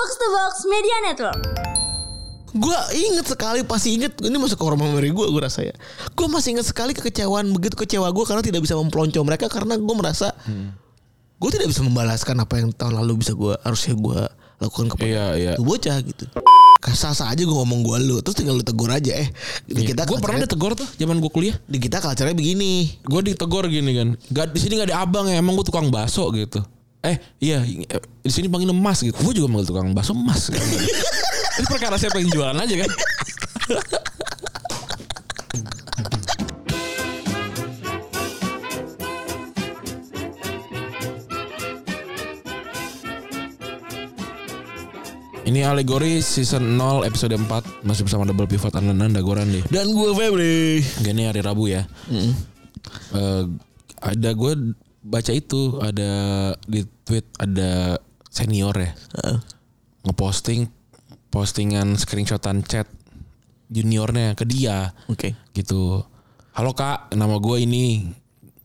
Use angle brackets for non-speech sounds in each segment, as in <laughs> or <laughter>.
Box to Box Media Network. Gue inget sekali pasti inget ini masuk ke orang memori gue gue rasa ya. Gue masih inget sekali kekecewaan begitu kecewa gue karena tidak bisa mempelonco mereka karena gue merasa gue tidak bisa membalaskan apa yang tahun lalu bisa gue harusnya gue lakukan kepada Iya, iya. tuh bocah gitu. Sasa aja gue ngomong gue lu terus tinggal lu tegur aja eh di kita gue Iya. pernah ditegur tuh zaman gue kuliah. di kita culture-nya begini Gue ditegur gini kan. Gak di sini gak ada abang ya. Emang gue tukang bakso gitu. Eh iya di sini panggil emas gitu. Gue juga manggil tukang bakso emas. Kan. Ini perkara siapa yang jualan aja kan. Ini alegori season 0 episode 4 Masih bersama Double Pivot Andanan Dagoran deh dan gue Febri Gini hari Rabu ya Eh, Ada gue baca itu Ada di tweet Ada senior ya Ngeposting Postingan screenshotan chat Juniornya ke dia oke Gitu Halo kak Nama gue ini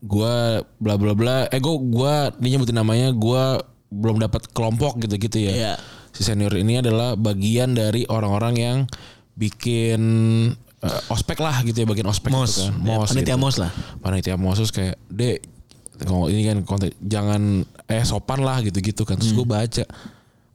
Gue bla bla bla Eh gue gua, Dia nyebutin namanya Gue belum dapat kelompok gitu-gitu ya Iya. Si senior ini adalah bagian dari orang-orang yang bikin eh, ospek lah gitu ya bagian ospek Mos. gitu kan. Ya, Mos panitia gitu. mos lah. Panitia mos terus kayak dek kalau ini kan konten jangan eh sopan lah gitu-gitu kan. Terus gue baca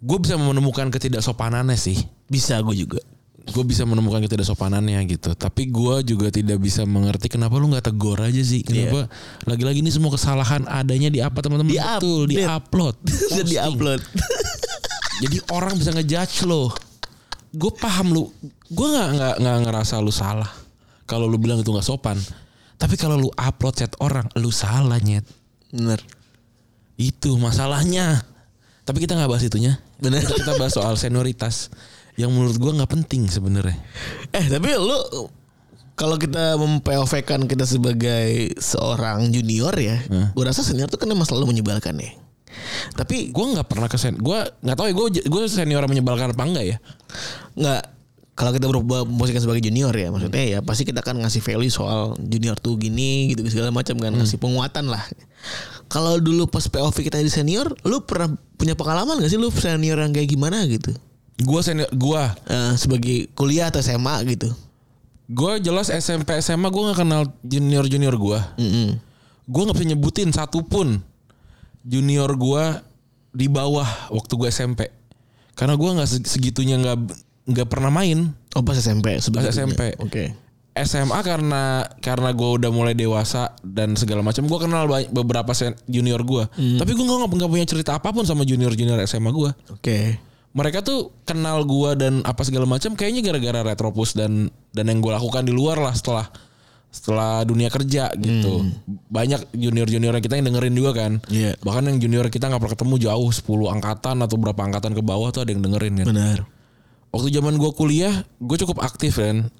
gue bisa menemukan ketidaksopanannya sih. bisa gue juga Gue bisa menemukan ketidaksopanannya gitu. Tapi gue juga tidak bisa mengerti kenapa lu nggak tegur aja sih. Kenapa lagi-lagi ini semua kesalahan adanya di apa teman-teman? Di Betul, di upload. <laughs> di upload <laughs> Jadi orang bisa ngejudge lo. Gue paham lu. Gue nggak nggak nggak ngerasa lu salah. Kalau lu bilang itu nggak sopan. Tapi kalau lu upload chat orang, lu salah nyet. bener Itu masalahnya. Tapi kita nggak bahas itunya. Bener. Kita, bahas soal senioritas. Yang menurut gue nggak penting sebenarnya. Eh tapi lu kalau kita mem-POV-kan kita sebagai seorang junior ya, gue rasa senior tuh kan emang selalu menyebalkan ya. Tapi Gue nggak pernah ke sen. Gue nggak tahu ya. Gue gue senior menyebalkan apa enggak ya. nggak kalau kita berubah posisikan sebagai junior ya, maksudnya ya pasti kita kan ngasih value soal junior tuh gini gitu segala macam kan ngasih penguatan lah. Kalau dulu pas POV kita di senior, lu pernah punya pengalaman gak sih lu senior yang kayak gimana gitu? Gue senior. Gue Eh, sebagai kuliah atau SMA gitu. gue jelas SMP SMA gue nggak kenal junior junior gue. Mm-mm. gue nggak bisa nyebutin satupun junior gue di bawah waktu gue SMP karena gue nggak seg- segitunya nggak nggak pernah main Oh pas SMP sebetulnya. SMP. Oke. SMA karena karena gue udah mulai dewasa dan segala macam gue kenal ba- beberapa junior gue tapi gue nggak nggak punya cerita apa pun sama junior junior SMA gue Oke. mereka tuh kenal gue dan apa segala macam kayaknya gara-gara retropus dan dan yang gue lakukan di luar lah setelah setelah dunia kerja gitu banyak junior junior kita yang dengerin juga kan Iya. bahkan yang junior kita nggak pernah ketemu jauh 10 angkatan atau berapa angkatan ke bawah tuh ada yang dengerin kan Benar. Waktu zaman gue kuliah gue cukup aktif kan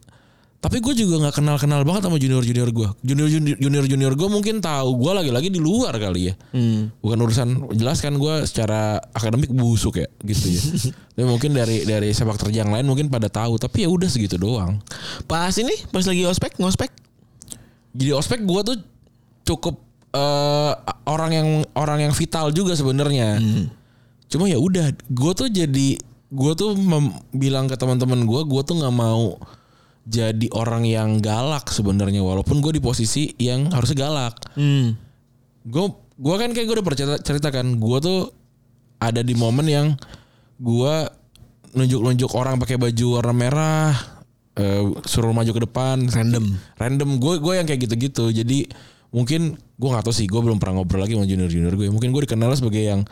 tapi gue juga nggak kenal kenal banget sama junior junior gue junior junior junior junior gue mungkin tahu gue lagi-lagi di luar kali ya. Hmm. bukan urusan jelas kan gue secara akademik busuk ya gitu ya. <laughs> Tapi mungkin dari dari sepak terjang lain mungkin pada tahu tapi ya udah segitu doang. Pas ini pas lagi ospek ngospek. jadi ospek gue tuh cukup eh, orang yang orang yang vital juga sebenarnya. Cuma ya udah gue tuh jadi gue tuh mem- bilang ke teman-teman gue gue tuh nggak mau jadi orang yang galak sebenarnya walaupun gue di posisi yang harusnya galak. Hmm. gue gue kan kayak gue udah pernah cerita, cerita kan gue tuh ada di momen yang gue nunjuk-nunjuk orang pakai baju warna merah eh, suruh maju ke depan. Random. random. Gue gue yang kayak gitu-gitu. Jadi mungkin gue nggak tahu sih gue belum pernah ngobrol lagi sama junior junior gue mungkin gue dikenal sebagai yang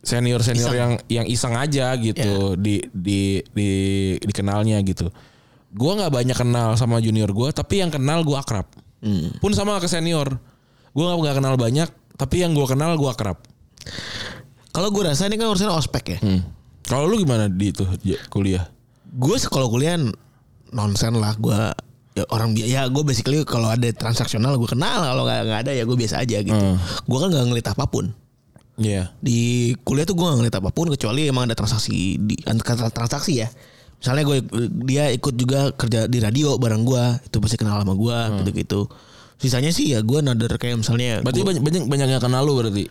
senior senior Iseng. yang yang iseng aja gitu di di di dikenalnya gitu gue nggak banyak kenal sama junior gue tapi yang kenal gue akrab Hmm. pun sama ke senior gue nggak nggak kenal banyak tapi yang gue kenal gue akrab Kalau gue rasa ini kan urusan ospek ya. hmm. kalau lu gimana di itu kuliah Gue kalau kuliah nonsen lah gue ya orang ya gue basically kalau ada transaksional gue kenal kalau nggak nggak ada ya gue biasa aja gitu. Hmm. Gue kan nggak ngeliat apa pun. Iya. Di kuliah tuh gue gak ngeliat apa pun kecuali emang ada transaksi di antara transaksi ya. Misalnya gue dia ikut juga kerja di radio bareng gue itu pasti kenal sama gue gitu gitu sisanya sih ya gue nader kayak misalnya berarti gua- banyak banyak banyak yang kenal lu berarti?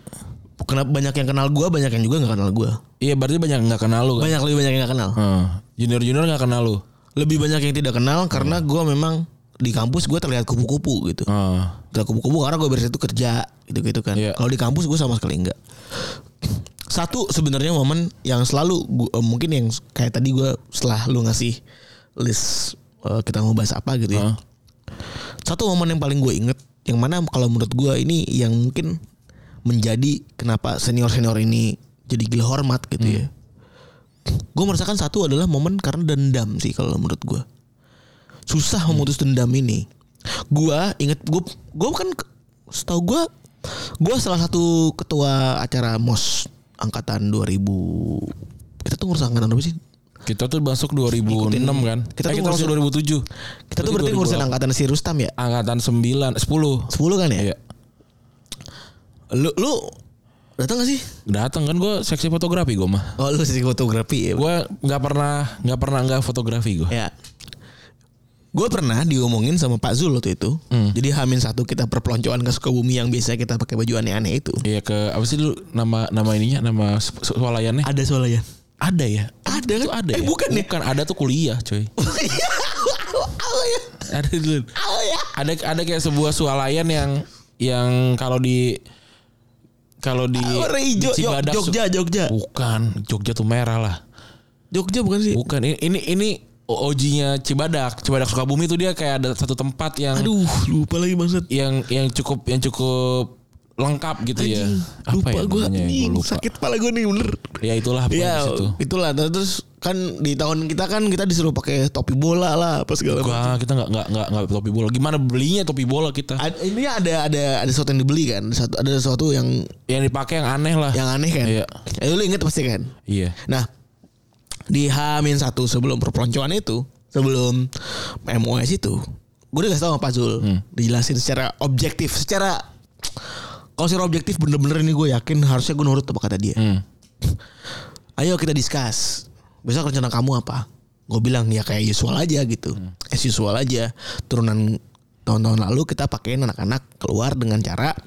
Kenapa banyak yang kenal gue banyak yang juga nggak kenal gue Iya berarti banyak nggak kenal lu kan? banyak lebih banyak yang nggak kenal. Junior junior nggak kenal lu. lebih banyak yang tidak kenal karena gue memang di kampus gue terlihat kupu-kupu gitu. Heeh. terlihat kupu-kupu karena gue beres itu kerja gitu gitu kan. Iya. kalau di kampus gue sama sekali enggak. Satu sebenarnya momen yang selalu gua, eh, mungkin yang kayak tadi gue setelah lu ngasih list eh, kita mau bahas apa gitu ya. Heeh. satu momen yang paling gue inget yang mana kalau menurut gue ini yang mungkin menjadi kenapa senior senior ini jadi gila hormat gitu ya. Gue merasakan satu adalah momen karena dendam sih kalau menurut gue susah memutus dendam ini gue inget gue gue kan setahu gue gue salah satu ketua acara mos angkatan 2000 kita tuh ngurus angkatan berapa sih Kita tuh masuk 2006 kan? Kita Eh, tuh kita masuk 2007. kita tuh berarti ngurusin angkatan si Rustam ya angkatan 9 10. 10 kan ya Iya. lu lu datang gak sih Datang kan gue seksi fotografi gue mah. oh lu sih fotografi ya Gue nggak pernah nggak pernah nggak fotografi gue. Ya. Gue pernah diomongin sama Pak Zul waktu itu. Jadi Hamin satu kita perpeloncoan ke Sukabumi yang biasa kita pakai baju aneh-aneh itu. Iya ke apa sih dulu nama nama ininya nama swalayannya? Ada soalnya. Ada ya? Ada Itu kan? ada Eh, ya? bukan ya? Bukan ada tuh kuliah coy. <laughs> Oh ya. Ada dulu. Oh ya. Ada ada kayak sebuah swalayan yang yang kalau di kalau di, Warna di hijau. Cibadak Jogja, Jogja. Bukan, Jogja tuh merah lah. Jogja bukan sih? Bukan, ini ini, ini OG-nya Cibadak. Cibadak Sukabumi itu dia kayak ada satu tempat yang Aduh, lupa lagi maksud. yang yang cukup yang cukup lengkap gitu ya. Apa lupa ya gue namanya? Gua lupa. sakit kepala gue nih bener. Ya itulah Ya di situ. itulah terus kan di tahun kita kan kita disuruh pakai topi bola lah apa segala macam. Wah, kita nggak nggak nggak nggak topi bola. Gimana belinya topi bola kita? Ad- Ini ada ada ada sesuatu yang dibeli kan, ada satu ada sesuatu yang Yang dipakai yang aneh lah. yang aneh kan. Iya. Eh, lu inget pasti kan? Iya. Nah, di H-1 sebelum perpeloncoan itu, sebelum MOS itu, gue udah kasih tau sama Pak Zul, dijelasin secara objektif, secara kalau secara objektif bener-bener ini gue yakin harusnya gue nurut apa kata dia. Hmm. <laughs> Ayo kita discuss. Besok rencana kamu apa? Gue bilang ya kayak usual aja gitu. As usual aja. Turunan tahun-tahun lalu kita pakein anak-anak keluar dengan cara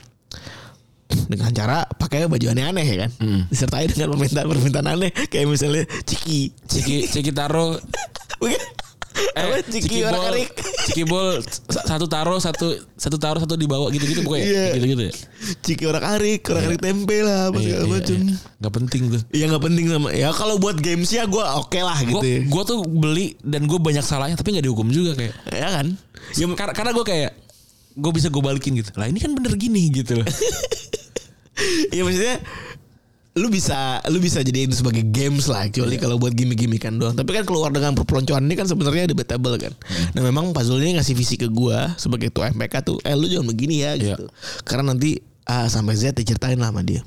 dengan cara pakai baju aneh-aneh ya kan. Disertai dengan permintaan-permintaan aneh kayak misalnya ciki. Ciki Ciki taro <laughs> Bukan? Apa? ciki bol, orak-arik. Ciki bol sa- satu taro satu satu taro satu dibawa gitu-gitu pokoknya Iya. gitu-gitu ya. Ciki orak-arik, orak-arik tempe lah apa Iya, segala iya, macam. iya. Nggak penting tuh. Ya nggak penting sama. Ya kalau buat games ya gue oke lah Gue gitu. ya. gue tuh beli dan gue banyak salahnya tapi nggak dihukum juga kayak. Ya kan? Ya, karena karena gue kayak gue bisa gue balikin gitu. Lah ini kan bener gini gitu loh. <laughs> Iya maksudnya lu bisa lu bisa jadiin itu sebagai games lah kecuali kalau buat gimmick-gimmickan doang. Tapi kan keluar dengan perpeloncoan ini kan sebenarnya debatable kan. Nah memang Zul ini ngasih visi ke gua sebagai tua MPK tuh, eh lu jangan begini ya gitu. Karena nanti A sampai Z diceritain lah sama dia.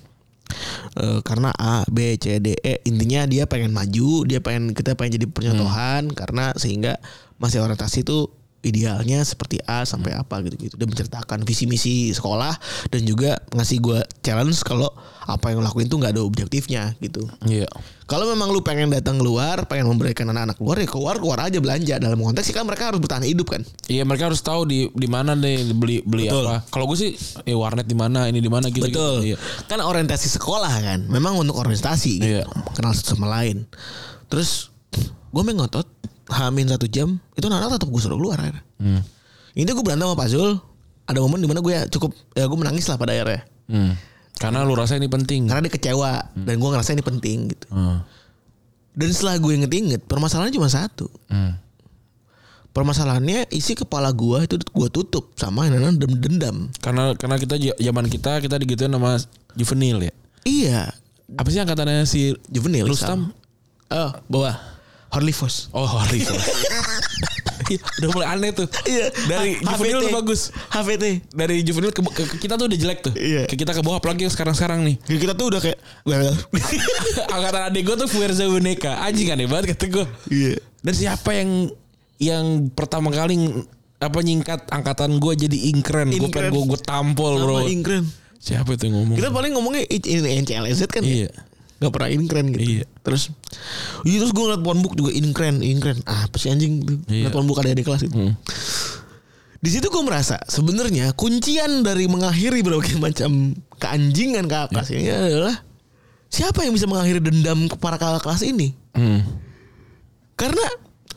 Eh, karena A, B, C, D, E intinya dia pengen maju, dia pengen kita pengen jadi percontohan karena sehingga masih orientasi tuh idealnya seperti A sampai apa gitu-gitu. Dia menceritakan visi misi sekolah dan juga ngasih gua challenge kalau apa yang lakuin tuh nggak ada objektifnya gitu. Iya. Kalau memang lu pengen datang keluar, pengen memberikan anak-anak keluar ya keluar keluar aja belanja dalam konteks kan mereka harus bertahan hidup kan. Iya mereka harus tahu di di mana nih beli beli Betul. apa. Kalau gue sih eh warnet di mana ini di mana gitu. Betul. Gitu. Iya. Kan orientasi sekolah kan. Memang untuk orientasi gitu. Iya. Kenal satu sama lain. Terus gue main ngotot Hamin satu jam itu anak tetap gue suruh keluar akhirnya. Hmm. Ini gue berantem sama Pak Zul. Ada momen di mana gue ya cukup ya gue menangis lah pada akhirnya. Hmm. Karena lu rasa ini penting. Karena dia kecewa dan gue ngerasa ini penting gitu. Hmm. Dan setelah gue inget-inget permasalahannya cuma satu. Hmm. Permasalahannya isi kepala gue itu gue tutup sama yang dendam. Karena karena kita zaman kita kita digituin sama juvenil ya. Iya. Apa sih angkatannya si Juvenil. Rustam? Oh bawah. Harley Foss. Oh, Harley <laughs> Iya, udah mulai aneh tuh. Iya. Dari H- juvenil HVT. tuh bagus. HVT. Dari juvenil ke, ke- ke kita tuh udah jelek tuh. Iya. Ke kita ke bawah apalagi sekarang-sekarang nih. Ya, kita tuh udah kayak <laughs> Angkatan adik gue tuh Fuerza Boneka. Anjing aneh banget kata gue. Iya. Dan siapa yang yang pertama kali apa nyingkat angkatan gue jadi inkren. Gue pengen gue tampol bro. Sama Ingren. Siapa itu yang ngomong? Kita paling ngomongnya ini NCLZ kan Iya. ya. Gak pernah inkren gitu. Iya. Terus Iya terus gue ngeliat phonebook juga inkren Inkren ah, Apa sih anjing Iya. Ngeliat phonebook ada di kelas itu Hmm. di situ gue merasa sebenarnya kuncian dari mengakhiri berbagai <laughs> macam keanjingan kakak kelas ini adalah siapa yang bisa mengakhiri dendam ke para kakak kelas ini Hmm. karena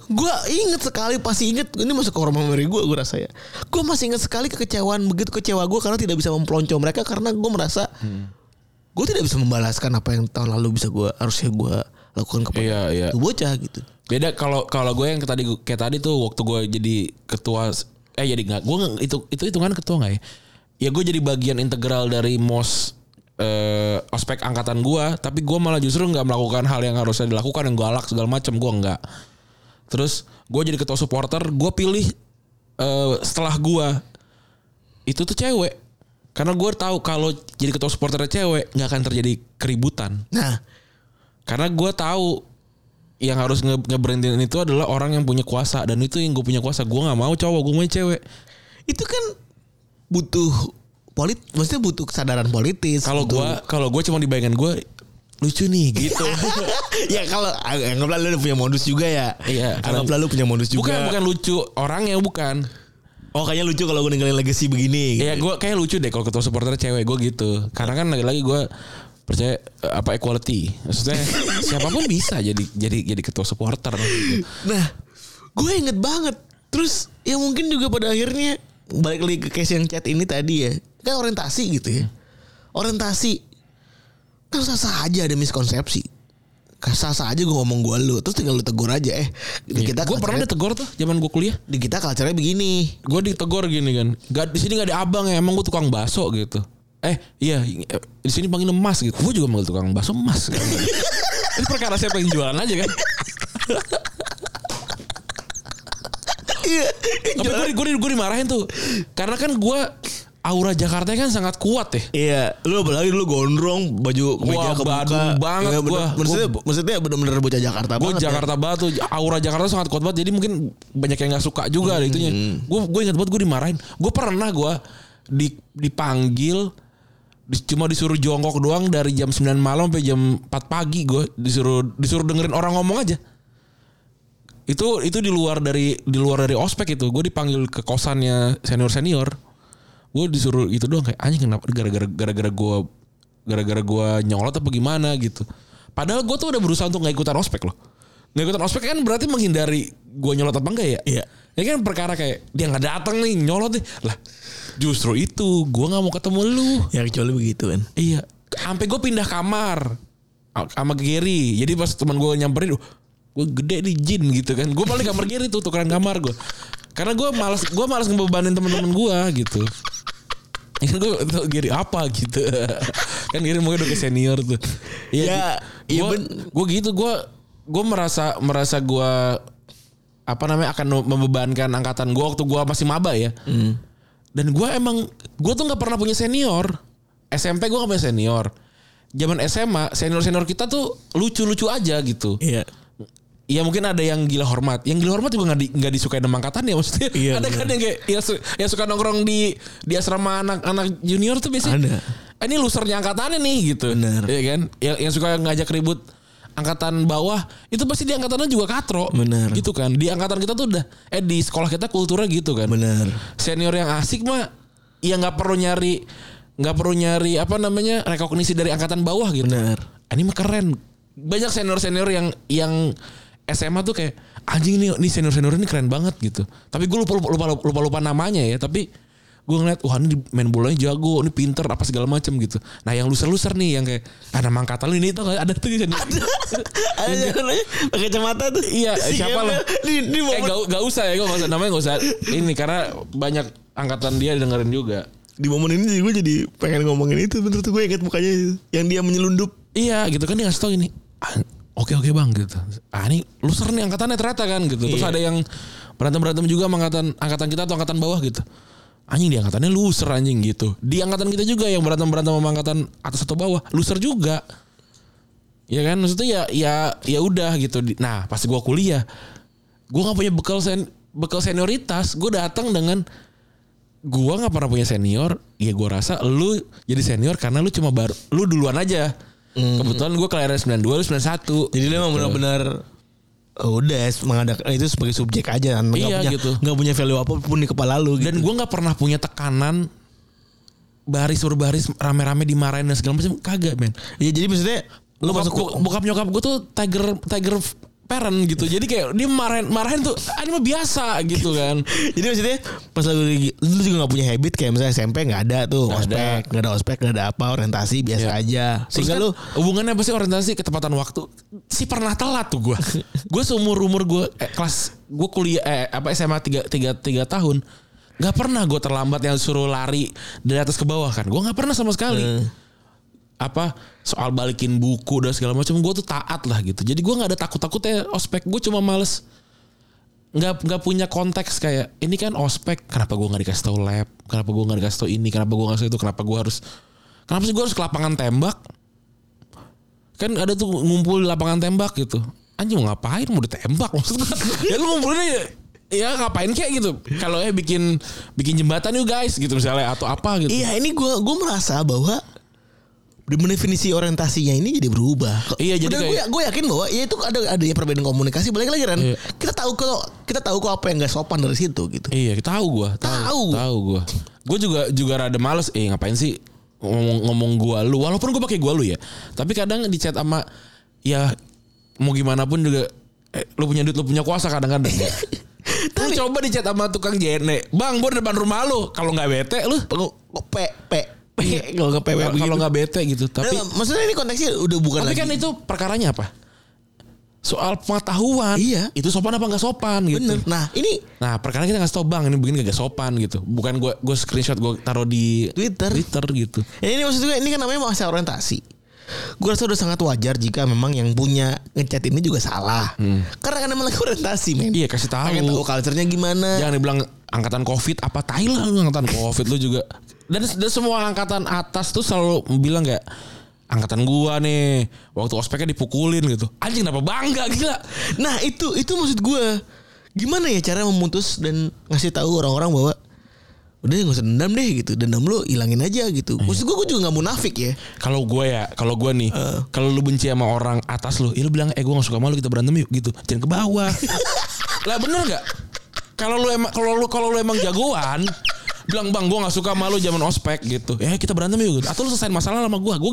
gue inget sekali pasti inget ini masuk ke core memory gue gue rasa ya gue masih inget sekali kekecewaan begitu kecewa gue karena tidak bisa mempelonco mereka karena gue merasa gue tidak bisa membalaskan apa yang tahun lalu bisa gue harusnya gue lakukan kepada Iya, iya. tuh bocah gitu Beda kalau kalau gue yang tadi kayak tadi tuh waktu gue jadi ketua eh jadi nggak gue itu itu hitungan ketua nggak ya? Ya gue jadi bagian integral dari mos eh, ospek angkatan gue, tapi gue malah justru nggak melakukan hal yang harusnya dilakukan yang galak segala macam gue nggak. Terus gue jadi ketua supporter, gue pilih eh, setelah gue itu tuh cewek. Karena gue tahu kalau jadi ketua supporter cewek nggak akan terjadi keributan. nah Karena gue tahu yang harus nge ngeberhentiin itu adalah orang yang punya kuasa dan itu yang gue punya kuasa. Gue nggak mau cowok, gue mau cewek. itu kan butuh polit maksudnya butuh kesadaran politis Kalau gue kalau gue cuma di bayangan gue lucu nih gitu. <laughs> ya kalau anggaplah lu punya modus juga ya Iya, anggaplah lu punya modus juga bukan bukan lucu orangnya bukan. Oh kayaknya lucu kalau gue ninggalin legacy begini Ya gue kayak lucu deh kalau ketua supporter cewek gue gitu. Karena kan lagi-lagi gue percaya eh, apa equality. Maksudnya <laughs> siapa pun bisa jadi jadi jadi ketua supporter. Gitu. Nah, gue inget banget. Terus ya mungkin juga pada akhirnya balik lagi ke case yang chat ini tadi ya, kan orientasi gitu ya. Orientasi kan sah-sah aja ada miskonsepsi. Sah-sah aja gue ngomong gue lu, terus tinggal lu tegur aja eh. Di kita gue Iya. pernah ditegur tuh zaman gue kuliah. di kita culture begini. gue ditegur gini kan gak di sini gak ada abang ya emang gue tukang bakso gitu eh iya di sini panggil emas gitu gue juga manggil tukang bakso emas kan. <laughs> ini perkara siapa yang jualan aja kan Iya. tapi gue gue gue dimarahin tuh karena kan gue aura Jakarta kan sangat kuat ya Iya, lu apalagi lu gondrong, baju kemeja kebuka. Badung banget Iya, bener. gua. Maksudnya, Gua- maksudnya bener-bener bocah Jakarta gue banget. ya. Jakarta banget tuh aura Jakarta sangat kuat banget jadi mungkin banyak yang nggak suka juga ada itunya gue gue ingat banget gue dimarahin gue pernah gue di dipanggil di- cuma disuruh jongkok doang dari jam 9 malam sampai jam 4 pagi gue disuruh disuruh dengerin orang ngomong aja itu itu di luar dari di luar dari ospek itu gue dipanggil ke kosannya senior senior gue disuruh itu doang kayak anjing kenapa gara-gara gara-gara gue gara-gara gue nyolot apa gimana gitu padahal gue tuh udah berusaha untuk nggak ikutan ospek loh nggak ikutan ospek kan berarti menghindari gue nyolot apa enggak ya Iya. ini kan perkara kayak dia nggak datang nih nyolot nih lah justru itu gue nggak mau ketemu lu Ya kecuali begitu kan. Iya. Sampai gue pindah kamar sama Gary. Jadi pas teman gue nyamperin, gue gede di jin gitu kan. Gue balik kamar Gary tuh tukeran kamar gue. Karena gue malas gue malas ngebebanin teman-teman gue gitu. Ya kan gue tau Gary apa gitu. <laughs> kan Gary mungkin udah ke senior tuh. Ya, iya gue ben- gue gitu gue gue merasa merasa gue apa namanya akan membebankan angkatan gue waktu gue masih maba ya. Dan gue emang gue tuh nggak pernah punya senior. SMP gue gak punya senior. Zaman SMA senior senior kita tuh lucu-lucu aja gitu. Iya. Ya mungkin ada yang gila hormat. Yang gila hormat juga nggak di, nggak disukai sama angkatan ya maksudnya. Iya, ada kan yang kayak yang, su- yang suka nongkrong di di asrama anak-anak junior tuh biasanya. Ada. "Ah, Ini losernya angkatannya nih gitu. Bener. Iya kan? Yang, yang suka ngajak ribut angkatan bawah itu pasti di angkatannya juga katro. Bener. Gitu kan. Di angkatan kita tuh udah eh di sekolah kita kulturnya gitu kan Bener. senior yang asik mah ya nggak perlu nyari nggak perlu nyari apa namanya rekognisi dari angkatan bawah gitu. Bener. Ah, Ini mah keren. Banyak senior senior yang yang SMA tuh kayak anjing nih nih senior senior ini keren banget gitu. Tapi gue lupa lupa lupa lupa, lupa namanya ya. Tapi gue ngeliat wah ini main bolanya jago, ini pinter apa segala macam gitu. Nah yang loser loser nih yang kayak ah nama angkatan lu ini tuh ada tuh senior. Ada <laughs> yang namanya pakai kacamata tuh. Iya, Si siapa lah? Di, di Eh gak, gak usah ya, gue gak usah namanya gak usah ini karena banyak angkatan dia dengerin juga. di momen ini gue jadi pengen ngomongin itu. Bener tuh gue inget mukanya itu. Yang dia menyelundup. Iya gitu kan dia ngasih tau ini. "Ah, Oke oke bang gitu. Ah ini loser nih angkatannya ternyata kan gitu. Terus Iya. ada yang berantem berantem juga sama angkatan angkatan kita atau angkatan bawah gitu. Anjing di angkatannya loser anjing gitu. Di angkatan kita juga yang berantem berantem sama angkatan atas atau bawah loser juga. Ya kan maksudnya ya ya ya udah gitu. Nah pas gua kuliah, gua nggak punya bekal sen bekal senioritas. Gue datang dengan gua nggak pernah punya senior. Ya gua rasa lu jadi senior karena lu cuma baru lu duluan aja. Kebetulan gue kelahiran 92 lu 91. Jadi dia emang benar-benar udah mengadakan itu sebagai subjek aja kan nggak Iya, punya gitu. nggak punya value apa pun di kepala lu gitu. Dan gue nggak pernah punya tekanan baris berbaris rame-rame dimarahin dan segala macam kagak men. ya jadi maksudnya lu Bokap, masuk bokap nyokap gue tuh tiger tiger parent gitu. Jadi kayak dia marahin marahin tuh ah, ini mah biasa gitu kan. <laughs> jadi maksudnya pas lagi lu juga nggak punya habit kayak misalnya SMP nggak ada tuh Nggak ospek ada. nggak ada ospek nggak ada apa orientasi biasa Iya. aja sehingga kan lu hubungannya apa sih orientasi ketepatan waktu? Si pernah telat tuh gue. <laughs> gue seumur umur gue eh, kelas gue kuliah eh, apa SMA tiga tiga tiga tahun nggak pernah gue terlambat yang suruh lari dari atas ke bawah kan. Gue nggak pernah sama sekali. Eh. Apa soal balikin buku dan segala macam gue tuh taat lah gitu. Jadi gue nggak ada takut takutnya ospek. Gue cuma males. Nggak nggak punya konteks kayak ini kan ospek kenapa gue nggak dikasih tau lab? Kenapa gue nggak dikasih tau ini? Kenapa gue nggak itu? Kenapa gue harus kenapa sih gue harus ke lapangan tembak? Kan ada tuh ngumpul di lapangan tembak gitu. Anjing mau ngapain? Mau ditembak <laughs> maksud gue ya lu ngumpulinnya ya, ya ngapain kayak gitu? Kalau ya bikin bikin jembatan yuk guys gitu misalnya atau apa gitu. Iya ini gua gua merasa bahwa definisi orientasinya ini jadi berubah. Iya, jadi gue kayak- gue yakin bahwa ya itu ada ada ya perbedaan komunikasi balik lagi kan. Iya. Kita tahu kalau kita tahu kok apa yang nggak sopan dari situ gitu. Iya, tahu gua, Tahu. tahu. Tahu gua. Gua juga juga rada males eh ngapain sih ngomong ngomong gua lu walaupun gua pakai gua lu ya. Tapi kadang di chat sama ya mau gimana pun juga eh, lu punya duit lu punya kuasa kadang-kadang. ya. <laughs> Lu coba di chat sama tukang jene. Bang, gua di depan rumah lu. Kalau nggak bete lu pe pe pe <laughs> kalau nggak Iya. kalau nggak bete gitu. Tapi Nah, maksudnya ini konteksnya udah bukan tapi lagi. kan itu perkaranya apa? Soal pengetahuan. Iya. Itu sopan apa nggak sopan gitu. bener. Nah ini Nah, perkara kita ngasih tau bang ini begini gak sopan gitu. Bukan gue gue screenshot gue taruh di Twitter. Twitter gitu. Ya ini maksud gue ini kan namanya masa orientasi. Gue rasa udah sangat wajar jika memang yang punya ngechat ini juga salah. Karena kan emang lagi orientasi men. Hmm. Iya kasih tahu. Pengen tahu culture-nya gimana. Jangan dibilang angkatan covid apa lu angkatan covid lu juga. Dan, dan semua angkatan atas tuh selalu bilang kayak angkatan gua nih waktu ospeknya dipukulin gitu. Anjing kenapa bangga gila. Nah itu itu maksud gue. Gimana ya cara memutus dan ngasih tahu orang-orang bahwa udah nggak usah dendam deh gitu. Dendam lu hilangin aja gitu. Iya. Maksud gue gue juga nggak munafik ya. Kalau gue ya, kalau gue nih, kalau lu benci sama orang atas lu, ya lu bilang, eh gue gak suka sama lu kita berantem yuk gitu, jangan ke bawah. <laughs> lah bener nggak? Kalau lu emang kalau lu kalau lu emang jagoan, bilang bang gue gak suka sama lu zaman ospek gitu, eh kita berantem yuk. Gitu. Atau lu selesai masalah sama gue, gue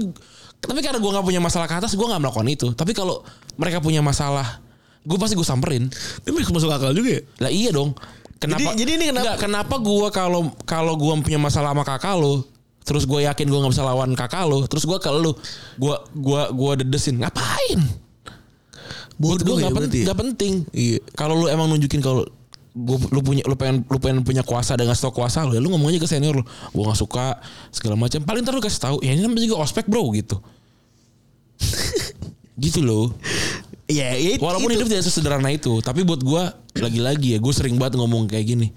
tapi karena gue gak punya masalah ke atas, gue gak melakukan itu. Tapi kalau mereka punya masalah, gue pasti gue samperin. Tapi masuk akal juga ya. Lah iya dong. Kenapa? Jadi- jadi ini kenapa- Nggak, kenapa gua kalau kalau gua punya masalah sama kakak lu, terus gue yakin gue nggak bisa lawan kakak lu, terus gua ke lu, gua gua gua dedesin, ngapain? Buat Bodoh gue ya nggak pen- berarti ya? nggak penting. Iya. Kalau lu emang nunjukin kalau lu punya lu pengen lu pengen punya kuasa ngasih tau kuasa lu ya lu ngomong aja ke senior lu gua nggak suka segala macam paling ntar lu kasih tahu ya ini namanya juga ospek bro gitu <laughs> gitu loh Ya, ya itu- Walaupun itu. hidup tidak sesederhana itu, tapi buat gua lagi-lagi ya, gue sering banget ngomong kayak gini.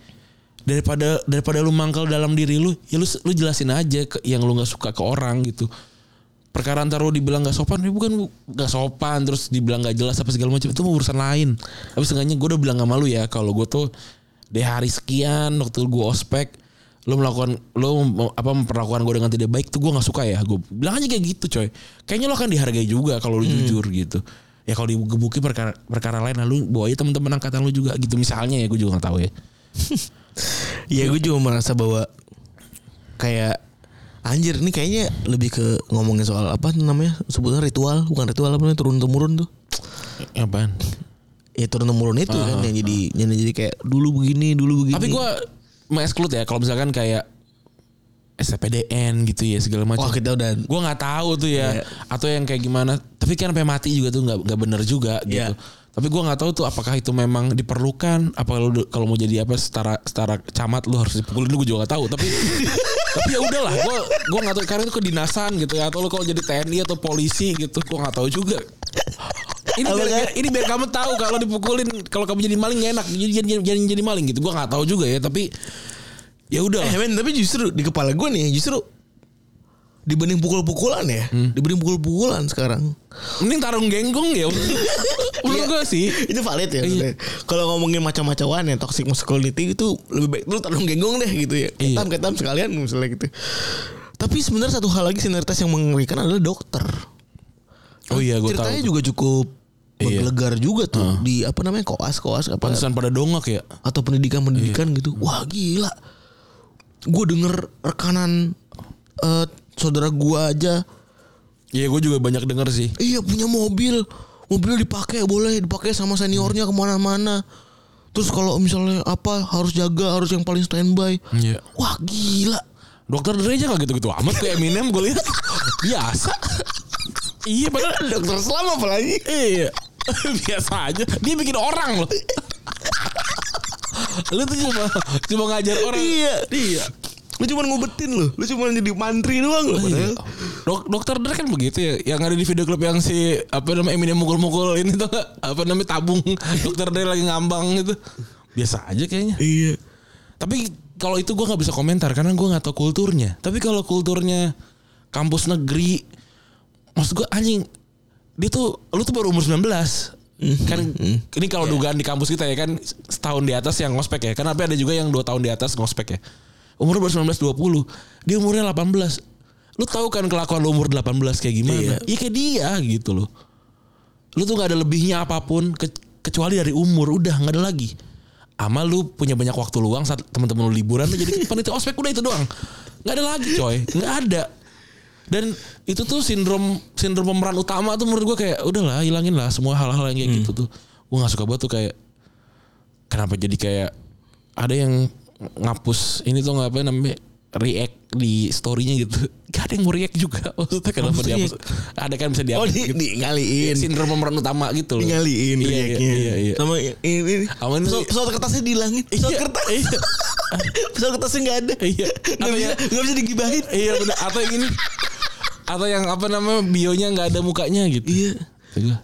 Daripada daripada lu mangkal dalam diri lu, ya lu lu jelasin aja ke yang lu nggak suka ke orang gitu. Perkara ntar lu dibilang nggak sopan, ya bukan nggak sopan, terus dibilang nggak jelas apa segala macam itu mah urusan lain. Tapi setengahnya gue udah bilang sama lu ya, kalau gue tuh di hari sekian waktu gue ospek, lu melakukan lu mem- apa memperlakukan gue dengan tidak baik tuh gue nggak suka ya. Gue bilang aja kayak gitu coy. Kayaknya lu akan dihargai juga kalau lu jujur gitu. Ya kalau digebuki perkara perkara lain lalu bawa aja teman-teman angkatan lu juga gitu. Misalnya ya gue juga nggak tahu ya. <laughs> Ya gue juga merasa bahwa kayak anjir ini kayaknya lebih ke ngomongin soal apa namanya? Sebutnya ritual bukan ritual apa namanya? Turun temurun tuh. Apaan? Ya turun temurun itu kan yang jadi yang jadi kayak dulu begini dulu begini. Tapi gue mengeksklud ya kalau misalkan kayak SPDN gitu ya segala macam. Wah kita udah gue nggak tahu tuh ya Iya. atau yang kayak gimana. Tapi kan sampai mati juga tuh nggak nggak bener juga gitu. Iya. Tapi gue nggak tahu tuh apakah itu memang diperlukan apa lu kalau mau jadi apa setara setara camat lu harus dipukulin lu gue juga nggak tahu tapi <laughs> tapi ya udahlah gue gue nggak tahu karena itu kedinasan gitu ya atau lu kalau jadi TNI atau polisi gitu gue nggak tahu juga ini Apa biar, kan? ini biar kamu tahu kalau dipukulin kalau kamu jadi maling nggak enak jadi jadi, jadi, jadi maling gitu gue nggak tahu juga ya tapi ya udah eh men tapi justru di kepala gue nih justru dibanding pukul-pukulan ya Hmm. dibanding pukul-pukulan sekarang mending tarung genggong ya <laughs> menurut gue sih. <laughs> Itu valid Iya. ya maksudnya. kalau ngomongin macam-macaman ya toxic masculinity itu lebih baik lu taruh genggong deh gitu ya. Iya. ketam ketam sekalian misalnya gitu. Tapi sebenarnya satu hal lagi senioritas yang mengerikan adalah dokter. Oh iya gue tahu ceritanya juga cukup menggelegar juga tuh di apa namanya koas koas apa. Pantesan pada dongak ya. atau pendidikan pendidikan Iya. gitu. Wah gila. Gue denger rekanan eh, saudara gue aja. Iya gue juga banyak denger sih. iya punya mobil mobilnya dipakai boleh dipakai sama seniornya ke mana-mana terus kalau misalnya apa harus jaga harus yang paling standby Iya. wah gila Dokter Dre aja gak gitu-gitu amat kayak Eminem gue lihat biasa. iya padahal dokter selama apalagi iya biasa aja. Dia bikin orang loh. Lu tuh cuma cuma ngajar orang. Iya. Iya. Lu cuma ngubetin lu. Lu cuma jadi mantri doang lu padahal. Dok, dokter Dre kan begitu ya. Yang ada di video klip yang si apa namanya Eminem mukul-mukul ini tuh <laughs> apa namanya tabung. <laughs> Dokter Dre lagi ngambang itu. Biasa aja kayaknya. iya. Tapi kalau itu gue nggak bisa komentar karena gue nggak tahu kulturnya. Tapi kalau kulturnya kampus negeri, maksud gue anjing, dia tuh lu tuh baru umur 19 kan ini kalau dugaan di kampus kita ya kan setahun di atas yang ngospek ya. Kan tapi ada juga yang dua tahun di atas ngospek ya umur baru 19 20 dia umurnya 18 lu tahu kan kelakuan lu umur 18 kayak gimana? Iya. Kayak dia gitu loh. Lu tuh nggak ada lebihnya apa pun ke- kecuali dari umur. Udah nggak ada lagi. Ama lu punya banyak waktu luang saat teman-teman lu liburan lu jadi <laughs> panitia ospek udah itu doang. Nggak ada lagi coy. Nggak ada. Dan itu tuh sindrom sindrom pemeran utama tuh menurut gue kayak udahlah hilangin lah semua hal-hal yang kayak gitu tuh. Gue nggak suka banget tuh kayak kenapa jadi kayak ada yang ngapus ini tuh nggak apa namanya react di storynya gitu <laughs> gak ada yang mau react juga maksudnya kenapa dihapus ada kan bisa oh dihapus di, gitu. di ngaliin sindrom pemeran utama gitu loh ngaliin iya, iya, react-nya. iya, iya. sama ini. Sama ini pesawat, pesawat kertasnya dihilangin pesawat Iya, kertas iya. <laughs> pesawat kertasnya nggak ada Iya. Atau bisa ya- nggak bisa digibahin <laughs> iya benar atau yang ini atau yang apa namanya bionya nggak ada mukanya gitu iya Iya.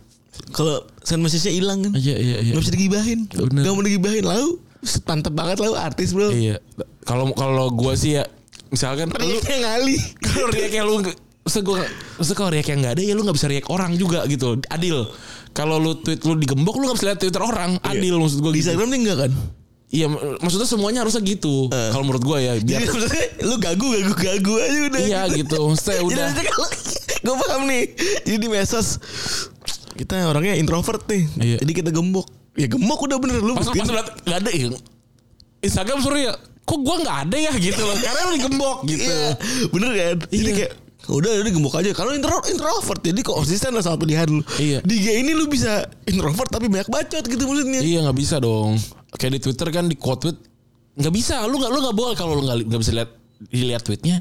kalau send message-nya hilang kan Iya iya iya. nggak bisa digibahin Bener. nggak mau digibahin lalu mantep banget lalu artis bro. Iya. Kalau kalau gua sih ya misalkan lu React-nya ngali kalau react yang lu Maksudnya gue Maksudnya kalau react yang gak ada Ya lu gak bisa react orang juga gitu. Adil. Kalau lu tweet lu digembok Lu gak bisa lihat Twitter orang. Adil maksud gue di gitu. Instagram nih enggak kan? Iya mak- maksudnya semuanya harusnya gitu. Kalau menurut gue ya <laughs> Biar jadi maksudnya lu gagu gagu gagu aja udah Iya gitu. Maksudnya <laughs> Jadi udah. nanti kalau gue paham nih. Jadi di medsos kita orangnya introvert nih. Iya. Jadi kita gembok. Ya gembok udah bener lu. Pas pas liat Gak ada ya Instagram suruh ya Kok gue gak ada ya gitu loh Karena lu digembok <laughs> gitu Iya, bener kan? Jadi Iya. kayak udah udah gembok aja. Kalau intro, introvert jadi konsisten lah sama pilihan lu. Iya. Di IG ini lu bisa introvert tapi banyak bacot gitu maksudnya. Iya nggak bisa dong. Kayak di Twitter kan di quote tweet nggak bisa. Lu nggak lu nggak boleh kalau lu nggak nggak bisa lihat dilihat tweetnya.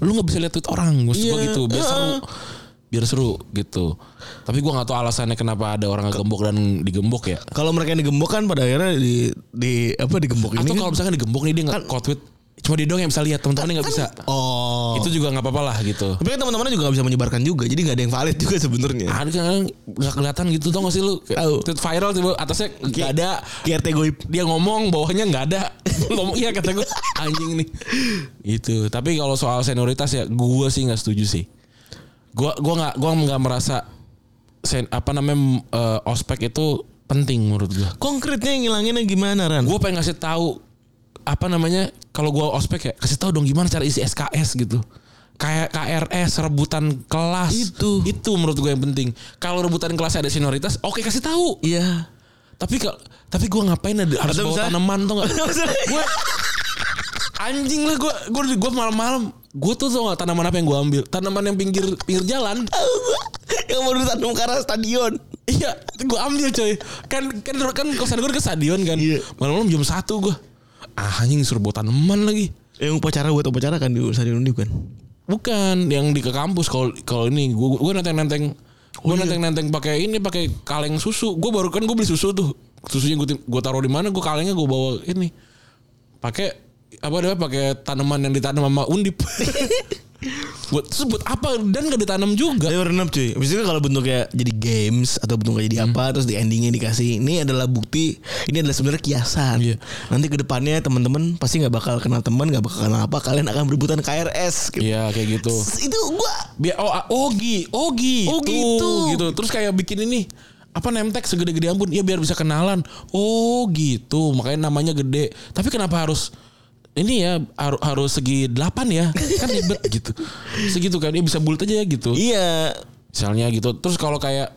Lu nggak bisa lihat tweet orang. Maksud Iya. gitu. Biar seru. Biar seru gitu. Tapi gua nggak tahu alasannya kenapa ada orang ngegembok dan digembok ya. Kalau mereka yang digembok kan pada akhirnya di di apa digembok ini Atau kan. kalau misalkan digembok nih dia nggak quote tweet. Cuma dia doang yang bisa lihat. Teman-temannya nggak bisa. Oh. Itu juga nggak apa-apa lah gitu. Tapi kan teman-temannya juga gak bisa menyebarkan juga. Jadi gak ada yang valid juga sebenarnya. Ada kan nggak kelihatan gitu tau gak sih lu? Tahu. Tweet viral tiba atasnya nggak ada. KRT goib. dia ngomong bawahnya nggak ada <laughs> ngomong iya kata gue anjing nih itu tapi kalau soal senioritas ya gue sih nggak setuju sih gue gua nggak gua nggak merasa sen, apa namanya eh, ospek itu penting menurut gue Konkretnya yang ngilanginnya gimana Ran? gue pengen ngasih tahu apa namanya kalau gue ospek ya kasih tahu dong gimana cara isi SKS gitu. Kayak KRS rebutan kelas. Itu. itu menurut gue yang penting. Kalau rebutan kelas ada senioritas oke kasih tahu. Iya. tapi kalau tapi gue ngapain ada harus Atau bawa misalnya- tanaman tuh nggak? Gue anjing lah gue gue gue malam-malam. Gue tuh tau gak tanaman apa yang gue ambil? Tanaman yang pinggir pinggir jalan. <laughs> Yang mau ditanam ke arah stadion. iya gue ambil coy. Kan kan kan kosan gue ke stadion kan. Iya. malam-malam jam satu gue ah anjing suruh bawa tanaman lagi. Yang upacara buat upacara kan di stadion ini kan. bukan yang di ke kampus kalau kalau ini. Gue gue nenteng nenteng gue Oh, iya. nenteng nenteng pakai ini pakai kaleng susu. Gue baru kan gue beli susu tuh. Susunya gue gue taruh di mana gue kalengnya gue bawa ini. Pakai apa dia pakai tanaman yang ditanam sama undip <laughs> buat buat apa dan gak ditanam juga Saya berenam cuy. Habis itu kalau bentuknya jadi games atau bentuknya jadi apa terus di endingnya dikasih ini adalah bukti ini adalah sebenarnya kiasan. Iya. Nanti ke depannya teman-teman pasti nggak bakal kenal teman nggak bakal kenal apa kalian akan berebutan KRS. Gitu. Iya kayak gitu Itu gua biar oh ah, oh gi oh gitu Oh, gitu. gitu terus kayak bikin ini apa nemtek segede-gede ampun ya biar bisa kenalan oh gitu makanya namanya gede tapi kenapa harus ini ya har- harus segi delapan ya kan ribet <laughs> gitu segitu kan ya bisa bulat aja ya gitu iya misalnya gitu terus kalau kayak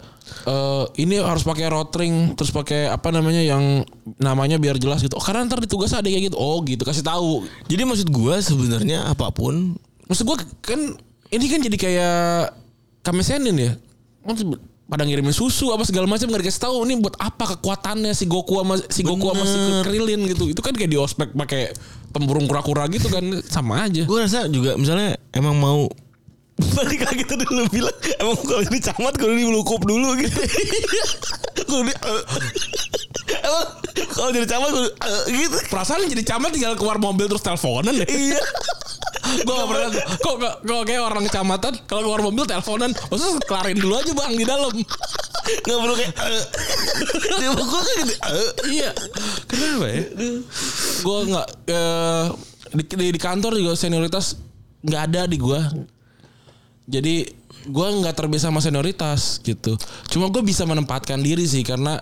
eh, ini harus pakai rotring terus pakai apa namanya yang namanya biar jelas gitu. Oh, karena ntar di tugas ada kayak gitu. Oh gitu kasih tahu. Jadi maksud gua sebenarnya apa pun Maksud gua kan ini kan jadi kayak kami senin ya. Maksud pada ngirimin susu apa segala macam nggak dikasih tahu ini buat apa kekuatannya si Goku sama si Goku sama si. Krillin gitu. Itu kan kayak di ospek pakai tempurung kura-kura gitu kan sama aja. gue rasa juga misalnya emang mau <laughs> balik lagi tadi lu bilang <laughs> <laughs> emang kalau jadi camat kalau di melukup dulu gitu. Di eh, emang kalau jadi camat kudu, eh, gitu. Perasaan jadi camat tinggal keluar mobil terus teleponan deh. iya. Gue gak pernah kok kok, kok kayak orang kecamatan kalau keluar mobil teleponan maksudnya kelarin dulu aja bang di dalam. Nggak perlu kayak eh. dia pukul kan gitu iya. Kenapa ya gue nggak eh, di, di, di kantor juga senioritas nggak ada di gue jadi gue nggak terbiasa sama senioritas gitu. Cuma gue bisa menempatkan diri sih karena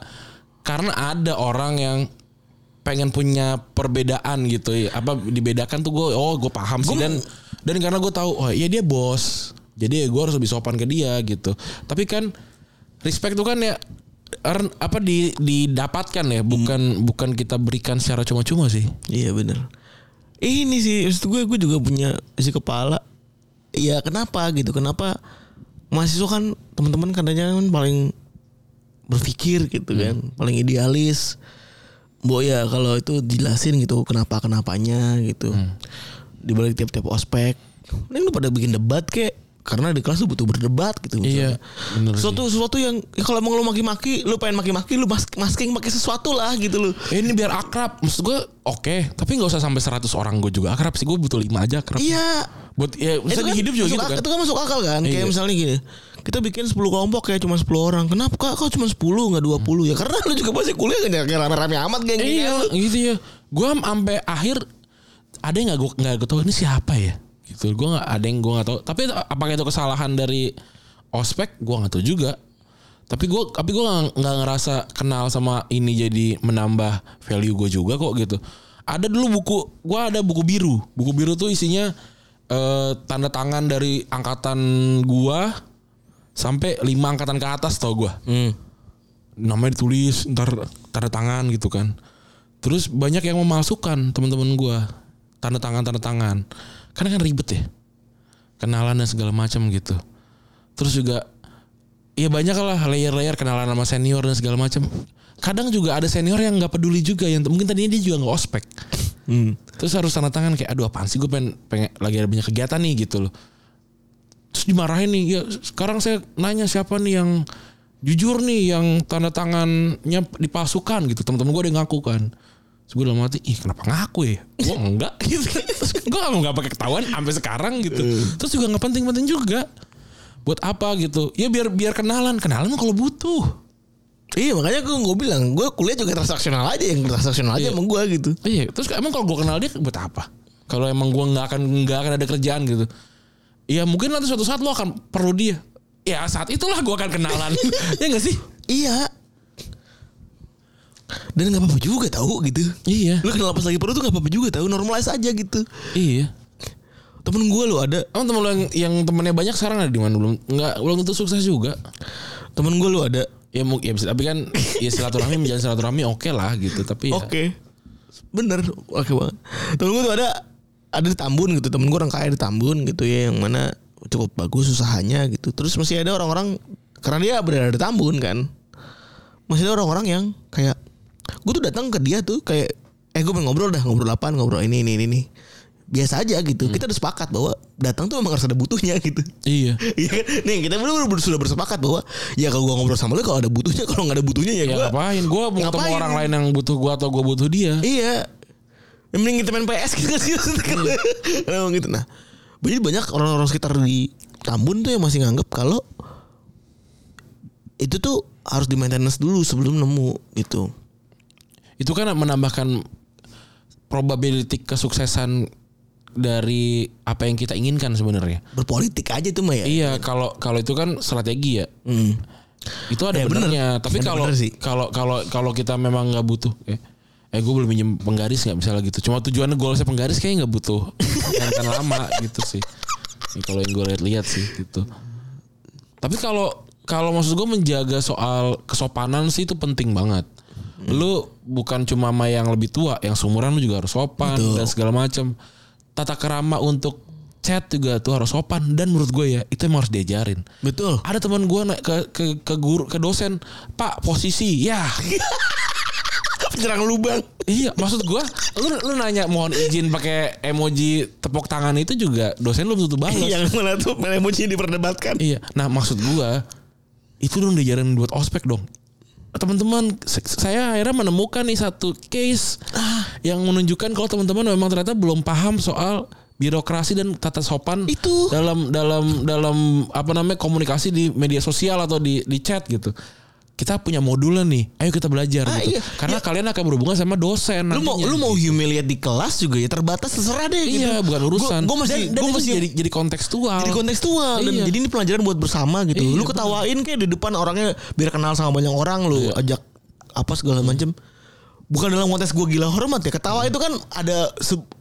karena ada orang yang pengen punya perbedaan gitu. Ya apa dibedakan tuh gue oh gue paham sih. Dan dan karena gue tahu oh iya dia bos. Jadi ya gue harus lebih sopan ke dia gitu. Tapi kan respect tuh kan ya earn- apa di didapatkan ya? Bukan bukan kita berikan secara cuma-cuma sih. Iya bener. Ini sih maksud gue gue juga punya isi kepala. Iya kenapa gitu? Kenapa mahasiswa kan teman-teman katanya kan paling berpikir gitu kan. Paling idealis. Bo ya kalau itu jelasin gitu kenapa kenapanya gitu. Di balik tiap-tiap ospek. Mending lu pada bikin debat kek karena di kelas lu butuh berdebat gitu Iya, bener sesuatu sesuatu yang ya kalau emang lu maki-maki lu pengen maki-maki lu mas masking pakai sesuatu lah gitu lu. Eh, ini biar akrab. Maksud gue oke. Tapi nggak usah sampai 100 orang gue juga akrab sih. Gue butuh lima aja akrab. Iya. Buat ya bisa di hidup juga gitu kan. Itu kan masuk akal kan. Kayak Iya. misalnya gini. Kita bikin 10 kelompok kayak cuma 10 orang. Kenapa kak kok cuma 10 nggak 20 ya? Karena lu juga pasti kuliah kan kayak rame-rame amat geng iya gitu ya. Gue sampai akhir ada yang nggak gue nggak gue tahu ini siapa ya gitu. Gue nggak ada yang gue nggak tahu. Tapi apakah itu kesalahan dari ospek? Gue nggak tahu juga. Tapi gue tapi gue nggak ngerasa kenal sama ini jadi menambah value gue juga kok gitu. Ada dulu buku gue ada buku biru. Buku biru tuh isinya eh, tanda tangan dari angkatan gua sampai lima angkatan ke atas tau gua. Hmm. namanya ditulis ntar tanda tangan gitu kan. Terus banyak yang memalsukan teman-teman gua. Tanda tangan tanda tangan karena kan ribet ya. Kenalan dan segala macam gitu. Terus juga ya banyak lah layer-layer kenalan sama senior dan segala macam. Kadang juga ada senior yang nggak peduli juga yang mungkin tadinya dia juga nggak ospek. Hmm. terus harus tanda tangan kayak aduh apaan sih gue pengen, pengen lagi ada banyak kegiatan nih gitu loh. Terus dimarahin nih ya sekarang saya nanya siapa nih yang jujur nih yang tanda tangannya dipalsukan gitu. Teman-teman gue ada yang ngaku kan terus gue dalam hati ih kenapa ngaku ya gue <laughs> enggak gitu terus gue gak mau nggak pakai ketahuan sampai sekarang gitu terus juga nggak penting-penting juga buat apa gitu ya biar biar kenalan kenalan kalau butuh Iya makanya gue gue bilang gue kuliah juga transaksional aja yang transaksional aja Iya. sama gue gitu. Iya, terus emang kalau gue kenal dia buat apa? Kalau emang gue nggak akan nggak akan ada kerjaan gitu. Ya mungkin nanti suatu saat lo akan perlu dia. Ya saat itulah gue akan kenalan. <laughs> ya gak sih? Iya. Dan nggak apa-apa juga tahu gitu. Iya. Lu kenal pas lagi perlu tuh nggak apa-apa juga tahu normalize aja gitu. Iya. Temen gue lo ada Emang temen lo yang, yang temennya banyak sekarang ada di mana belum? Nggak belum tentu sukses juga. temen gue lo ada Ya mungkin ya bisa tapi kan ya silaturahmi <laughs> menjalin silaturahmi oke lah gitu tapi ya, Oke. Bener, oke banget. Temen gue tuh ada ada di Tambun gitu. Temen gue orang kaya di Tambun gitu ya yang mana cukup bagus usahanya gitu. Terus masih ada orang-orang karena dia berada di Tambun kan. Masih ada orang-orang yang kayak gue tuh datang ke dia tuh kayak eh gue pengen ngobrol dah ngobrol apaan ngobrol ini ini ini ini biasa aja gitu kita udah sepakat bahwa datang tuh emang harus ada butuhnya gitu iya. <laughs> Iya kan? Nih kita bener sudah bersepakat bahwa ya kalau gua ngobrol sama lu kalau ada butuhnya kalau nggak ada butuhnya ya, Ya gua ngapain? Gue mau ketemu Ngapain? orang lain yang butuh gue atau gue butuh dia. Iya. Yang mending kita main PS gitu kan sih. <laughs> Emang gitu. Nah, jadi banyak orang-orang sekitar di Tambun tuh yang masih nganggap kalau itu tuh harus di maintenance dulu sebelum nemu gitu. Itu kan menambahkan probability kesuksesan dari apa yang kita inginkan sebenarnya. Berpolitik aja tuh mah ya. Iya, kalau kalau itu kan strategi ya. Hmm. Itu ada Ya, bener. benernya. Tapi Ada kalau bener kalau kalau kalau kita memang nggak butuh, eh, eh gue belum minjem penggaris nggak misalnya gitu. Cuma tujuannya goalsnya penggaris kayaknya nggak butuh yang lama gitu sih. Ini kalau yang gue lihat-lihat sih gitu. Tapi kalau kalau maksud gue menjaga soal kesopanan sih itu penting banget. Lu bukan cuma sama yang lebih tua, yang seumuran lu juga harus sopan dan segala macam. Tata kerama untuk chat juga tuh harus sopan dan menurut gue ya itu emang harus diajarin. Betul. Ada teman gue naik ke, ke ke guru ke dosen, Pak posisi ya. <laughs> Penyerang lubang. iya, maksud gue, lu lu nanya mohon izin pakai emoji tepuk tangan itu juga dosen lu tentu balas. Yang mana tuh mana emoji diperdebatkan. Iya. Nah maksud gua itu dong diajarin buat ospek dong. Teman-teman, saya akhirnya menemukan nih satu case yang menunjukkan kalau teman-teman memang ternyata belum paham soal birokrasi dan tata sopan Itu. dalam dalam dalam apa namanya komunikasi di media sosial atau di di chat gitu. Kita punya modulnya nih, ayo kita belajar Ah, gitu. iya. Karena kalian akan berhubungan sama dosen. Lu mau lu mau humiliate di kelas juga ya terbatas terserah deh gitu. Iya, bukan urusan. Gue masih dan, dan gue itu masih jadi jadi kontekstual. jadi kontekstual dan Iya. jadi ini pelajaran buat bersama gitu. Iya, lu ketawain kayak di depan orangnya biar kenal sama banyak orang lu Iya. ajak apa segala macem. Bukan dalam konteks gue gila hormat ya. Ketawa itu kan ada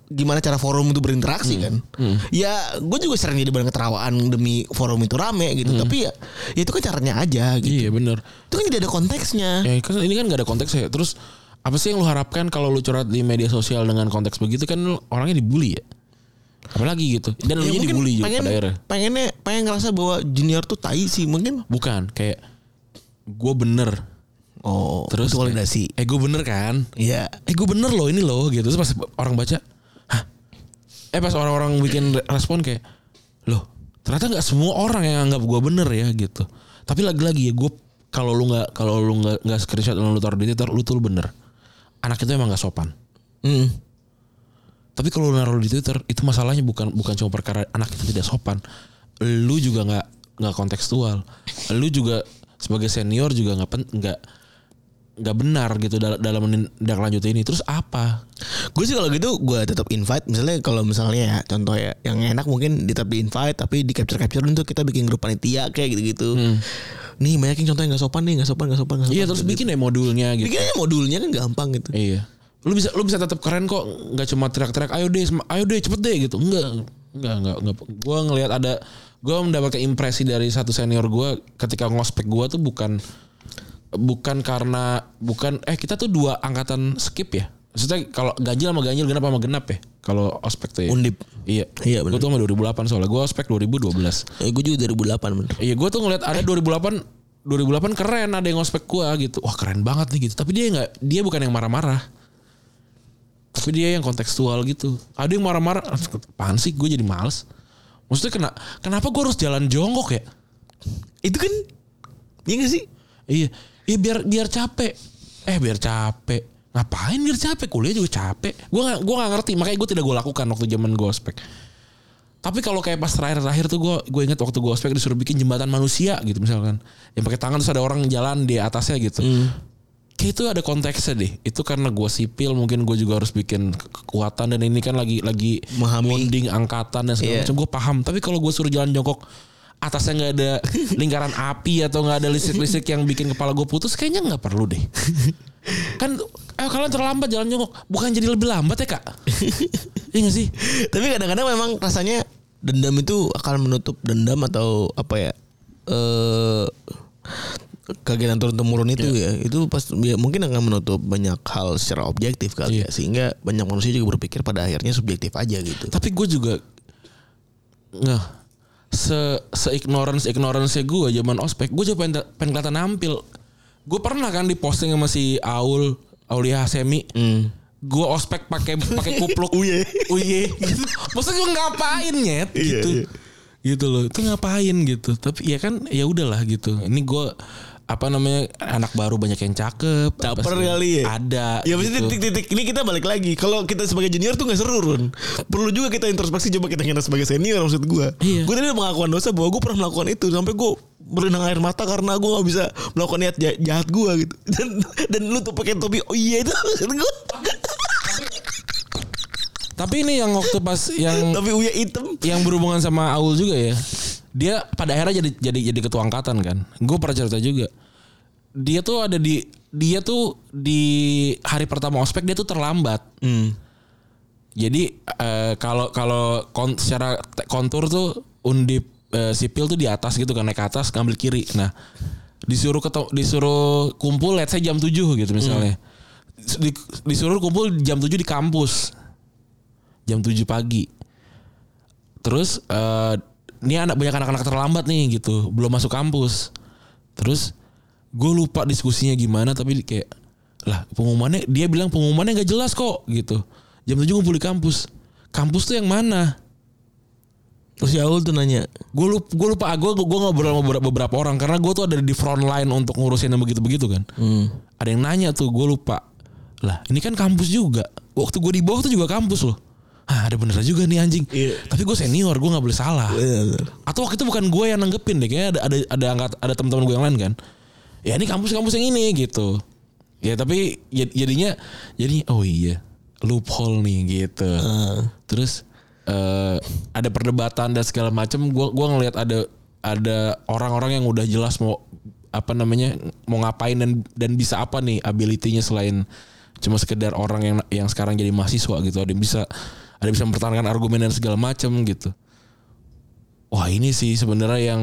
gimana cara forum itu berinteraksi kan. Ya gue juga sering jadi bahan keterawaan demi forum itu rame gitu. Tapi ya, ya itu kan caranya aja gitu. Iya bener. Itu kan tidak ada konteksnya. Ya kan ini kan gak ada konteks ya. Terus apa sih yang lu harapkan kalau lu curhat di media sosial dengan konteks begitu kan lu orangnya dibully ya. Apalagi gitu. Dan lu Ya, mungkin dibully juga pengen, pada akhirnya. pengennya pengen ngerasa bahwa junior tuh tai sih mungkin. Bukan kayak gue bener. Oh, Terus itu validasi. Eh gue bener kan. Iya. Eh gue bener loh ini loh gitu. Terus pas orang baca. Eh pas orang-orang bikin re- respon kayak. Loh ternyata nggak semua orang yang anggap gue bener ya gitu. Tapi lagi-lagi ya gue kalau lu nggak kalau lu nggak nggak screenshot dan lu taruh di Twitter lu tuh bener. Anak itu emang nggak sopan. Hmm. Tapi kalau lu naruh di Twitter itu masalahnya bukan bukan cuma perkara anak itu tidak sopan. Lu juga nggak nggak kontekstual. Lu juga sebagai senior juga nggak nggak nggak benar gitu dalam dalam menindaklanjuti ini. Terus apa? Gue sih kalau gitu gue tetap invite. Misalnya kalau misalnya ya contoh ya yang enak mungkin tetap di invite tapi di capture capture itu kita bikin grup panitia kayak gitu gitu. Nih banyak yang contoh yang nggak sopan nih nggak sopan nggak sopan nggak sopan. Iya terus bikin deh modulnya gitu. bikin aja modulnya kan gampang gitu. Iya. Lu bisa lu bisa tetap keren kok, nggak cuma teriak-teriak ayo deh, ayo deh cepet deh gitu. Enggak. Enggak, enggak, enggak. Gua ngelihat ada gua mendapatkan impresi dari satu senior gua ketika ngospek gua tuh bukan bukan karena bukan eh kita tuh dua angkatan skip ya. Maksudnya kalau ganjil sama ganjil genap sama genap ya. Kalau ospek tuh ya. Undip. Iya. Iya, Gue bener. tuh sama 2008 soalnya. Gue ospek 2012. Eh, gue juga 2008 bener. Iya gue tuh ngeliat ada 2008 2008 keren ada yang ngospek gua gitu. Wah keren banget nih gitu. Tapi dia nggak dia bukan yang marah-marah. Tapi dia yang kontekstual gitu. Ada yang marah-marah. Apaan sih gue jadi males. Maksudnya kena, kenapa gue harus jalan jongkok ya? Itu kan Iya gak sih? Iya, iya biar biar capek. Eh biar capek. Ngapain biar capek? Kuliah juga capek. Gue gak, gua gak ngerti. Makanya gue tidak gue lakukan waktu zaman gue ospek. Tapi kalau kayak pas terakhir-terakhir tuh gue gue ingat waktu gue ospek disuruh bikin jembatan manusia gitu misalkan. Yang pakai tangan terus ada orang jalan di atasnya gitu. Kayak itu ada konteksnya deh. Itu karena gue sipil mungkin gue juga harus bikin ke- kekuatan dan ini kan lagi lagi Memahami. bonding angkatan dan segala Iya. macam. Gue paham. Tapi kalau gue suruh jalan jongkok atasnya nggak ada lingkaran api atau nggak ada listrik-listrik yang bikin kepala gue putus kayaknya nggak perlu deh. kan eh kalian terlambat jalan jongkok bukan jadi lebih lambat ya kak? Iya gak sih? Tapi kadang-kadang memang rasanya dendam itu akan menutup dendam atau apa ya? Eh kegiatan turun temurun itu ya itu pas ya, mungkin akan menutup banyak hal secara objektif kali ya sehingga banyak manusia juga berpikir pada akhirnya subjektif aja gitu. Tapi gue juga nggak se se ignorance ignorance gue zaman ospek gue juga pengen, pengen kelihatan nampil. Gue pernah kan di posting sama si Aul Aulia Hasemi. Gue ospek pakai pakai kupluk <laughs> Uye. uye gitu. Maksudnya gue ngapain nyet Iya, gitu. iya. Gitu loh. Itu ngapain gitu. Tapi ya kan ya udahlah gitu. Ini gue apa namanya anak baru banyak yang cakep. Caper kali ya. Ada. Ya gitu. titik-titik ini kita balik lagi. Kalau kita sebagai junior tuh gak seru Run. Perlu juga kita introspeksi coba kita kita sebagai senior maksud gue. Iya. Gue tadi mengakuan dosa bahwa gue pernah melakukan itu sampai gue berenang air mata karena gue gak bisa melakukan niat ja- jahat gue gitu. <laughs> Dan dan lu tuh pakai topi oh iya itu <laughs> maksud gue. Tapi ini yang waktu pas yang topi uya hitam. yang berhubungan sama Aul juga ya. Dia pada akhirnya jadi jadi jadi ketua angkatan kan. Gue pernah cerita juga. Dia tuh ada di dia tuh di hari pertama ospek dia tuh terlambat. Hmm. Jadi eh, kalau kalau kon, secara kontur tuh undip eh, sipil tuh di atas gitu kan naik ke atas ngambil kiri. Nah disuruh ketemu, disuruh kumpul let's say jam 7 gitu misalnya. Di- disuruh kumpul jam 7 di kampus. Jam 7 pagi. Terus eh ini anak banyak anak-anak terlambat nih gitu, belum masuk kampus. Terus gue lupa diskusinya gimana tapi kayak lah pengumumannya dia bilang pengumumannya nggak jelas kok gitu. Jam 7 ngumpul di kampus. Kampus tuh yang mana? Terus Yaul tuh nanya, Gue lupa, gue lupa, gue gue ngobrol sama beberapa, beberapa orang karena gue tuh ada di front line untuk ngurusin yang begitu-begitu kan. hmm. Ada yang nanya tuh, gue lupa. Lah, ini kan kampus juga. Waktu gue di bawah tuh juga kampus loh. Hah, ada bener juga nih anjing. Iya. Tapi gue senior, gue nggak boleh salah. Bener. Atau waktu itu bukan gue yang nanggepin deh, kayaknya ada ada ada angkat ada teman-teman gue yang lain kan. Ya ini kampus-kampus yang ini gitu. Ya tapi ya- jadinya jadi oh iya loophole nih gitu. Terus eh, ada perdebatan dan segala macam. Gue gua ngelihat ada ada orang-orang yang udah jelas mau apa namanya mau ngapain dan dan bisa apa nih ability-nya selain cuma sekedar orang yang yang sekarang jadi mahasiswa gitu. Ada yang bisa ada bisa mempertahankan argumen dan segala macam gitu. Wah ini sih sebenarnya yang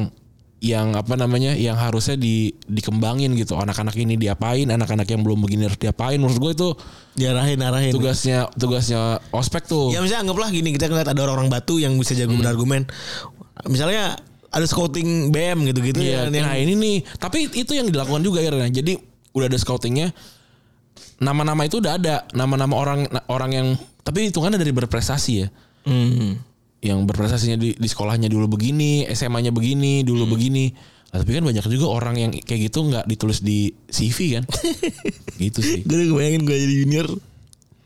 yang apa namanya yang harusnya di dikembangin gitu. Anak-anak ini diapain anak-anak yang belum begini harus diapain. Menurut gue itu diarahin arahin. tugasnya tugasnya ospek tuh. Ya misalnya anggaplah gini kita ngeliat ada orang-orang batu yang bisa jago berargumen. Misalnya ada scouting BM gitu-gitu Iya, ya. yang- nah ini nih. Tapi itu yang dilakukan juga ya jadi udah ada scoutingnya. Nama-nama itu udah ada. Nama-nama orang orang yang tapi hitungannya dari berprestasi ya Hmm. yang berprestasinya di, di sekolahnya dulu begini, SMA-nya begini, dulu begini. Nah, tapi kan banyak juga orang yang kayak gitu nggak ditulis di CV kan? <laughs> gitu sih. Gue udah kebayangin gue jadi junior.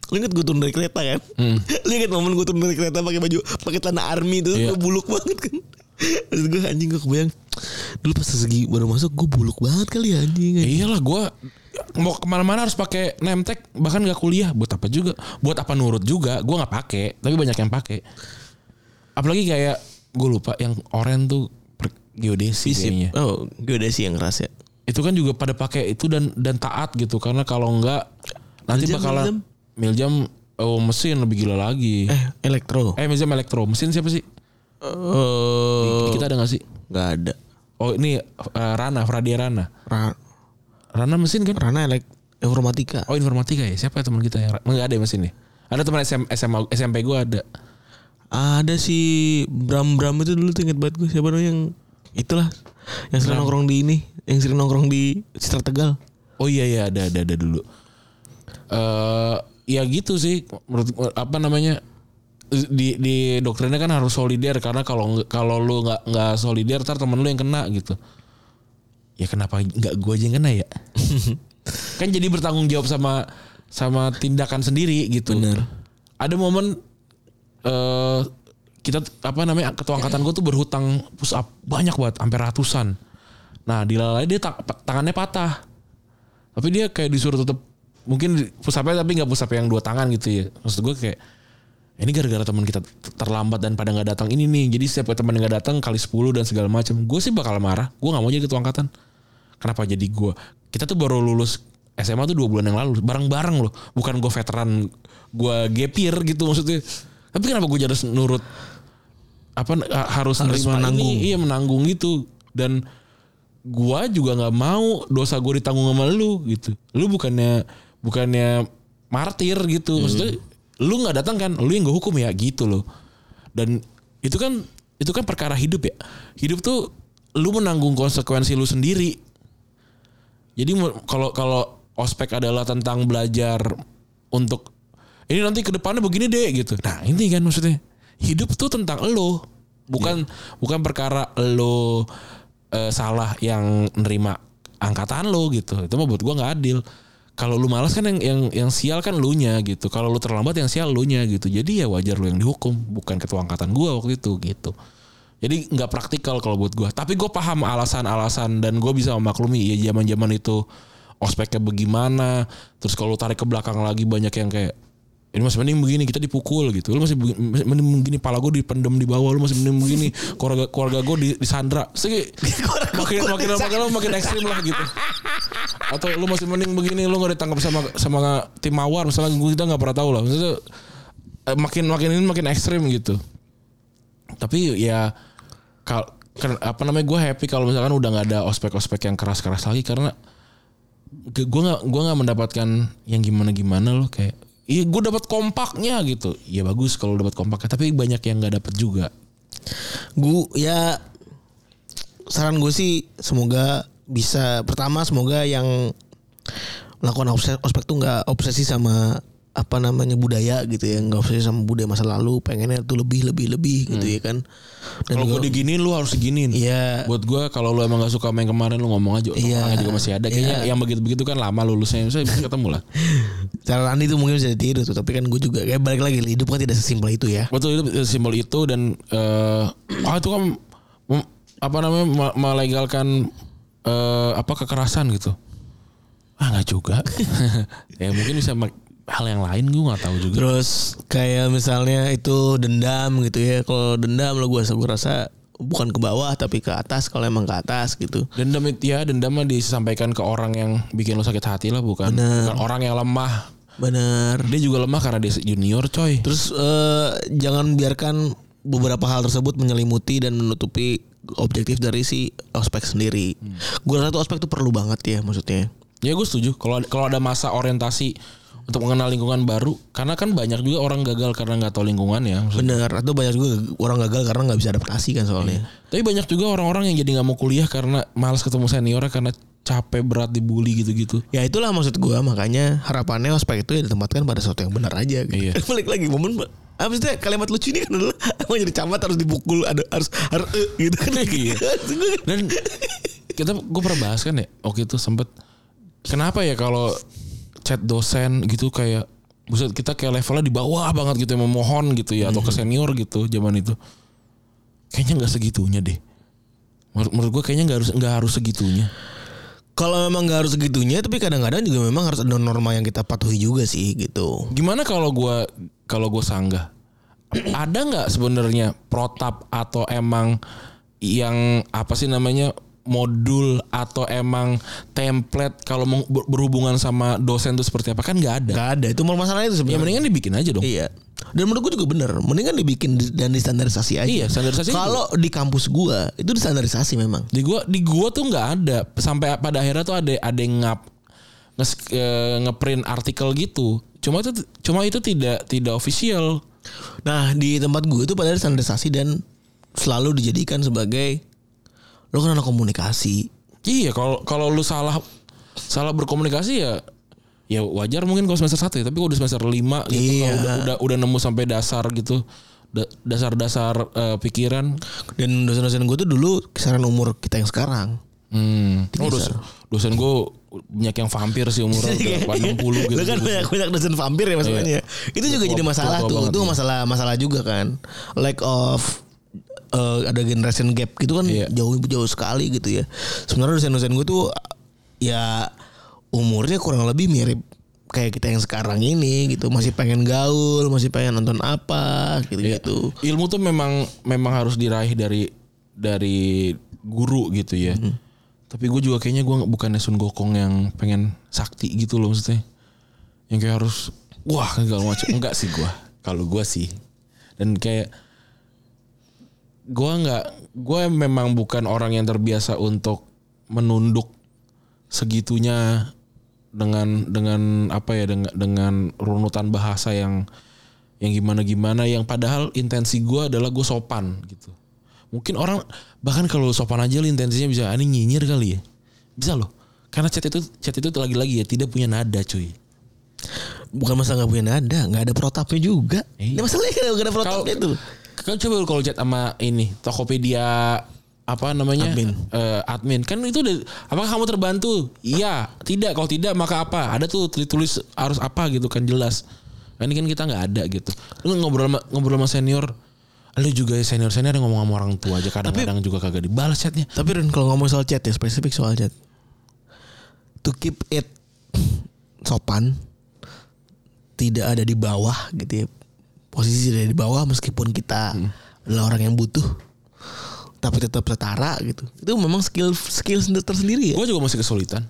Lu inget gue turun dari kereta kan? <laughs> Lu inget momen gue turun dari kereta pakai baju pakai celana army tuh Iya. gue buluk banget kan. Terus gue anjing gue kebayang Dulu pas segi baru masuk gue buluk banget kali ya anjing Ya iyalah gue mau ke mana-mana harus pakai name tag bahkan nggak kuliah. Buat apa juga? Buat apa nurut juga? Gue nggak pakai tapi banyak yang pakai. Apalagi kayak gue lupa yang oren tuh geodesi kayaknya. Oh sih yang keras ya? Itu kan juga pada pakai itu dan dan taat gitu. Karena kalau enggak nanti Miljam, bakalan miljam? Oh mesin lebih gila lagi. Eh elektro. Eh miljam elektro. Mesin siapa sih? Oh. Di kita ada gak sih? Gak ada. Oh ini eh, Rana Fradia Rana. Ra Rana mesin kan? Rana elek informatika. Oh informatika ya? Siapa ya teman kita yang nggak ada ya mesin nih ada teman SM, SMA SMP gue ada. Ada si Bram Bram itu dulu tuh inget banget gue siapa namanya yang itulah yang sering nongkrong di ini, yang sering nongkrong di Citra Tegal. Oh iya iya ada ada ada dulu. Eh ya gitu sih. Menurut apa namanya? Di di doktrinnya kan harus solider. Karena kalau kalau lu nggak nggak solider ntar temen lu yang kena gitu. Ya kenapa nggak gue aja yang kena ya? <laughs> kan jadi bertanggung jawab sama sama tindakan sendiri gitu. Bener. Ada momen eh kita apa namanya ketua angkatan gue tuh berhutang push up banyak banget sampai ratusan. Nah dilalai dia ta- tangannya patah. Tapi dia kayak disuruh tetap mungkin push up-nya tapi nggak push up yang dua tangan gitu ya. Maksud gue kayak ini gara-gara teman kita terlambat dan pada nggak datang ini nih. Jadi setiap teman yang nggak datang kali 10 dan segala macam. Gue sih bakal marah. Gue nggak mau jadi ketua angkatan. Kenapa jadi gue? Kita tuh baru lulus SMA tuh dua bulan yang lalu. Bareng-bareng loh. Bukan gue veteran. Gue gapir gitu maksudnya. Tapi kenapa gue jadi harus nurut apa harus, Harus nerima menanggung. ini? Iya menanggung gitu. Dan gua juga nggak mau dosa gue ditanggung sama lu gitu. Lu bukannya bukannya martir gitu. Maksudnya lu nggak datang kan, lu yang gue hukum ya gitu loh. Dan itu kan itu kan perkara hidup ya. Hidup tuh lu menanggung konsekuensi lu sendiri. Jadi kalau kalau ospek adalah tentang belajar untuk ini nanti ke depannya begini deh gitu. Nah, ini kan maksudnya. Hidup tuh tentang lo, bukan bukan perkara lo eh, salah yang nerima angkatan lo gitu. Itu mah buat gua nggak adil. Kalau lu malas kan yang yang yang sial kan lu nya gitu. Kalau lu terlambat yang sial lu nya gitu. Jadi ya wajar lu yang dihukum, bukan ketua angkatan gua waktu itu gitu. Jadi nggak praktikal kalau buat gua. Tapi gue paham alasan-alasan dan gue bisa memaklumi ya zaman-zaman itu ospeknya bagaimana. Terus kalau tarik ke belakang lagi banyak yang kayak ini masih mending begini kita dipukul gitu. Lu masih mending begini pala gue dipendem di bawah lu masih mending begini <laughs> keluarga keluarga gue di, disandra. Segi <laughs> makin makin makin makin ekstrim lah gitu. Atau lu masih mending begini lu nggak ditangkap sama sama tim mawar misalnya kita nggak pernah tahu lah. Maksudnya eh, makin makin ini makin ekstrim gitu. Tapi ya kal apa namanya gue happy kalau misalkan udah nggak ada ospek-ospek yang keras-keras lagi karena gue nggak gue nggak mendapatkan yang gimana-gimana loh kayak iya gue dapat kompaknya gitu. Ya bagus kalau dapat kompaknya tapi banyak yang nggak dapat juga. Gue ya saran gue sih semoga bisa pertama semoga yang melakukan ospek, ospek tuh nggak obsesi sama apa namanya budaya gitu ya nggak obsesi sama budaya masa lalu pengennya tuh lebih lebih lebih gitu ya kan kalau gue diginiin lu harus diginiin Iya. buat gue kalau lu emang gak suka main kemarin lu ngomong aja Iya. orangnya juga masih ada kayaknya Iya. yang begitu-begitu kan lama lulusnya saya bisa ketemu lah <laughs> cara Andi tuh mungkin bisa ditiru tuh tapi kan gue juga kayak balik lagi hidup kan tidak sesimpel itu ya Betul itu simbol itu dan eh ah itu kan apa namanya me- melegalkan eh apa kekerasan gitu. Ah nggak juga. <laughs> ya mungkin bisa hal yang lain gue nggak tahu juga. Terus kayak misalnya itu dendam gitu ya. Kalau dendam lo gue gue rasa bukan ke bawah tapi ke atas kalau emang ke atas gitu. Dendam itu ya dendam mah disampaikan ke orang yang bikin lo sakit hati lah bukan, bukan orang yang lemah. Bener. Dia juga lemah karena dia junior coy. Terus eh, jangan biarkan beberapa hal tersebut menyelimuti dan menutupi objektif dari si ospek sendiri. Gue rasa tuh ospek tuh perlu banget ya maksudnya. Ya gue setuju. Kalau kalau ada masa orientasi untuk mengenal lingkungan baru, karena kan banyak juga orang gagal karena nggak tahu lingkungan ya. Maksudnya Bener. Atau banyak juga orang gagal karena nggak bisa adaptasi kan soalnya. Tapi banyak juga orang-orang yang jadi nggak mau kuliah karena malas ketemu seniornya karena capek berat dibully gitu-gitu. Ya itulah maksud gue makanya harapannya ospek itu ya ditempatkan pada sesuatu yang benar aja. Gitu. Iya. <laughs> Balik lagi momen apa sih kalimat lucu ini kan adalah <laughs> mau jadi camat harus dipukul ada harus harus eh, gitu kan <laughs> Iya. Dan kita gue pernah bahas kan ya waktu itu sempet kenapa ya kalau chat dosen gitu kayak buset kita kayak levelnya di bawah banget gitu ya memohon gitu ya atau ke senior gitu zaman itu kayaknya nggak segitunya deh menurut, menurut gue kayaknya nggak harus nggak harus segitunya Kalau memang nggak harus segitunya, tapi kadang-kadang juga memang harus ada norma yang kita patuhi juga sih gitu. Gimana kalau gua kalau gue sanggah? Ada nggak sebenarnya protap atau emang yang apa sih namanya modul atau emang template kalau mau ber- berhubungan sama dosen itu seperti apa kan nggak ada. Gak ada itu masalah itu Ya sebenarnya. mendingan dibikin aja dong. Iya. Dan menurut gue juga bener. Mendingan dibikin di- dan distandarisasi aja. Iya, standarisasi Kalau di kampus gua itu distandarisasi memang. Di gua di gua tuh nggak ada sampai pada akhirnya tuh ada ada yang ngap nge ngeprint artikel gitu. Cuma itu cuma itu tidak tidak official. Nah di tempat gue itu pada standarisasi dan selalu dijadikan sebagai lo kan anak komunikasi. Iya, kalau kalau lu salah salah berkomunikasi ya ya wajar mungkin kalau semester 1 ya, tapi kalau udah semester 5 gitu Iya. udah, udah udah nemu sampai dasar gitu. da- Dasar-dasar eh, pikiran. Dan dosen-dosen gue tuh dulu kisaran umur kita yang sekarang. Hmm. Oh, dosen, dosen gue banyak yang vampir sih umurnya <laughs> udah 60 gitu. Lo kan banyak banyak dosen vampir ya maksudnya. Itu juga Tua- jadi masalah tua-tua tuh. Itu iya. masalah masalah juga kan. Lack of eh, ada generation gap gitu kan Iya. jauh jauh sekali gitu ya. Sebenarnya dosen-dosen gue tuh ya umurnya kurang lebih mirip kayak kita yang sekarang ini gitu masih pengen gaul masih pengen nonton apa gitu gitu Ilmu tuh memang memang harus diraih dari dari guru gitu ya. Tapi gue juga kayaknya gue bukannya Sun Gokong yang pengen sakti gitu loh maksudnya. Yang kayak harus wah segala macam enggak sih gue. Kalau gue sih. Dan kayak gue nggak gue memang bukan orang yang terbiasa untuk menunduk segitunya dengan dengan apa ya dengan dengan runutan bahasa yang yang gimana gimana yang padahal intensi gue adalah gue sopan gitu. Mungkin orang bahkan kalau sopan aja intensinya bisa ini nyinyir kali ya. Bisa loh. Karena chat itu chat itu lagi-lagi ya tidak punya nada cuy. Bukan masalah nggak punya nada nggak ada protapnya juga. Iya. ini masalahnya nggak ada protapnya tuh kan coba kalau chat sama ini Tokopedia apa namanya? Admin. Eh, admin. Kan itu udah apakah kamu terbantu? Iya. Tidak. Kalau tidak maka apa? Ada tuh tulis harus apa gitu kan jelas. Nah, ini kan kita nggak ada gitu. Lu ngobrol sama, ngobrol sama senior? Lu juga senior senior yang ngomong sama orang tua aja kadang-kadang juga kagak dibalas chatnya. Tapi Ren kalau ngomong soal chat ya spesifik soal chat. To keep it sopan tidak ada di bawah gitu ya. Posisi di bawah meskipun kita adalah orang yang butuh tapi tetap setara gitu. Itu memang skill skill sendiri tersendiri ya. gue juga masih kesulitan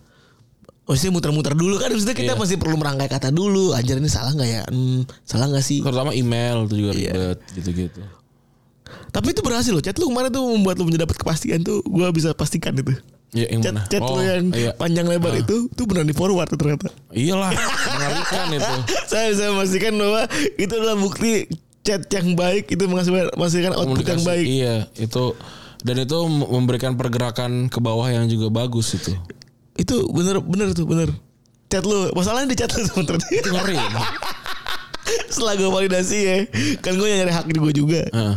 Maksudnya muter-muter dulu kan maksudnya kita Iya. masih perlu merangkai kata dulu. Anjir ini salah nggak ya? Hmm, salah nggak sih? terutama email itu juga Iya. ribet gitu-gitu Tapi itu berhasil loh. Chat lu kemarin tuh membuat lu mendapat kepastian tuh. Gua bisa pastikan itu. Ya, yang Chat, mana? chat lu yang iya. panjang lebar itu tuh benar di forward ternyata. Iyalah, mengerikan itu. <laughs> Saya bisa memastikan bahwa itu adalah bukti chat yang baik itu menghasilkan output yang baik. Iya, itu dan itu memberikan pergerakan ke bawah yang juga bagus itu. Itu bener bener tuh bener. Chat lu, masalahnya di chat lu sebenarnya. Itu ngeri. <laughs> Setelah gue validasi ya, kan gue nyari hak di gue juga. Heeh.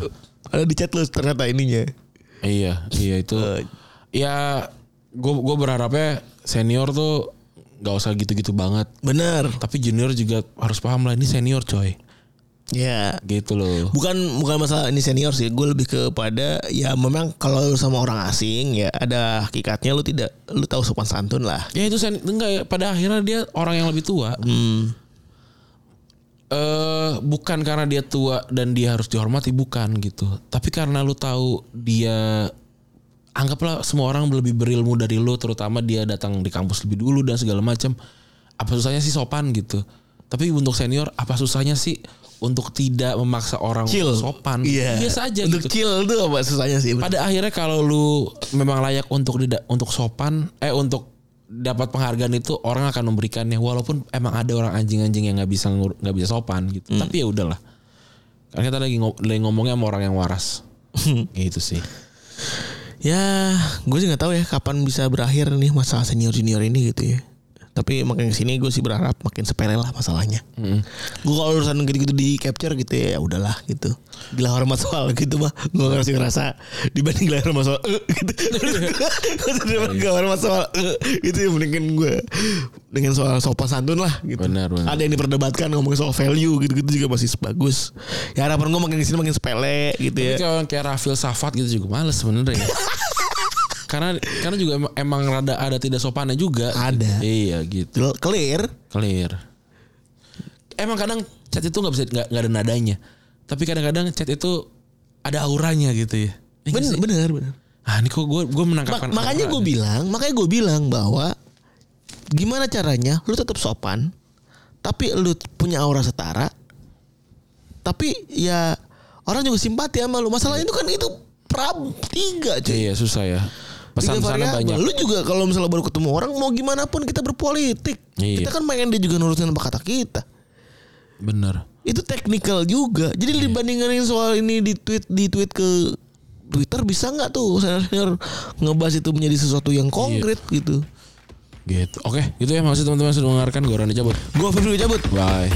Ada di chat lu ternyata ininya. iya, iya itu. Eh. Ya, gue gue berharapnya senior tuh nggak usah gitu-gitu banget. Bener. Tapi junior juga harus paham lah ini senior coy. Ya. Gitu loh. Bukan bukan masalah ini senior sih, gue lebih kepada ya memang kalau lu sama orang asing ya ada hakikatnya lu tidak lu tahu sopan santun lah. Ya itu sen enggak ya pada akhirnya dia orang yang lebih tua. Hmm. eh bukan karena dia tua dan dia harus dihormati bukan gitu. Tapi karena lu tahu dia anggaplah semua orang lebih berilmu dari lu terutama dia datang di kampus lebih dulu dan segala macam. Apa susahnya sih sopan gitu. Tapi untuk senior apa susahnya sih untuk tidak memaksa orang Chill. sopan. Iya. Biasa aja Untuk gitu. chill tuh apa susahnya sih? Pada akhirnya kalau lu memang layak untuk tidak untuk sopan eh untuk dapat penghargaan itu orang akan memberikannya walaupun emang ada orang anjing-anjing yang nggak bisa nggak bisa sopan gitu. Tapi ya udahlah. Karena kita lagi, lagi ngomongnya sama orang yang waras. <laughs> gitu sih. Ya, gue sih nggak tahu ya kapan bisa berakhir nih masalah senior junior ini gitu ya. Tapi makin ke sini gue sih berharap makin sepele lah masalahnya. Gue kalau urusan gitu-gitu di capture gitu ya, ya udahlah gitu. Gila hormat soal gitu mah, gue ngerasa ngerasa dibanding gila hormat soal eh, gitu. <laughs> gila hormat soal eh, gitu ya mendingan gue dengan soal sopan santun lah gitu. Benar, benar. Ada yang diperdebatkan ngomongin soal value gitu-gitu juga masih bagus. Ya harapan gue makin ke sini makin sepele gitu ya. Tapi kalau kayak Rafil Safat gitu juga males sebenarnya. <laughs> karena karena juga emang, emang rada ada tidak sopannya juga. Ada. Iya gitu. Clear. Clear. Emang kadang chat itu nggak bisa nggak nggak ada nadanya. Tapi kadang-kadang chat itu ada auranya gitu ya. Iya nggak Bener, bener, bener. Ah ini kok gue gue menangkapkan. Ma- makanya gue bilang, makanya gue bilang bahwa gimana caranya lu tetap sopan, tapi lu punya aura setara, tapi ya orang juga simpati sama lu. Masalahnya itu kan itu prab tiga cuy. Iya susah ya. Pesan-pesannya banyak. Lu juga kalau misalnya baru ketemu orang mau gimana pun kita berpolitik. Iya. Kita kan pengen dia juga nurutin apa kata kita. Bener. Itu teknikal juga. Jadi Iya. dibandingin soal ini di tweet di tweet ke Twitter bisa nggak tuh senior ngebahas itu menjadi sesuatu yang konkret gitu. Gitu. Oke, gitu ya. Makasih teman-teman sudah mendengarkan. Gue Rani cabut. Gua Febri cabut. Bye.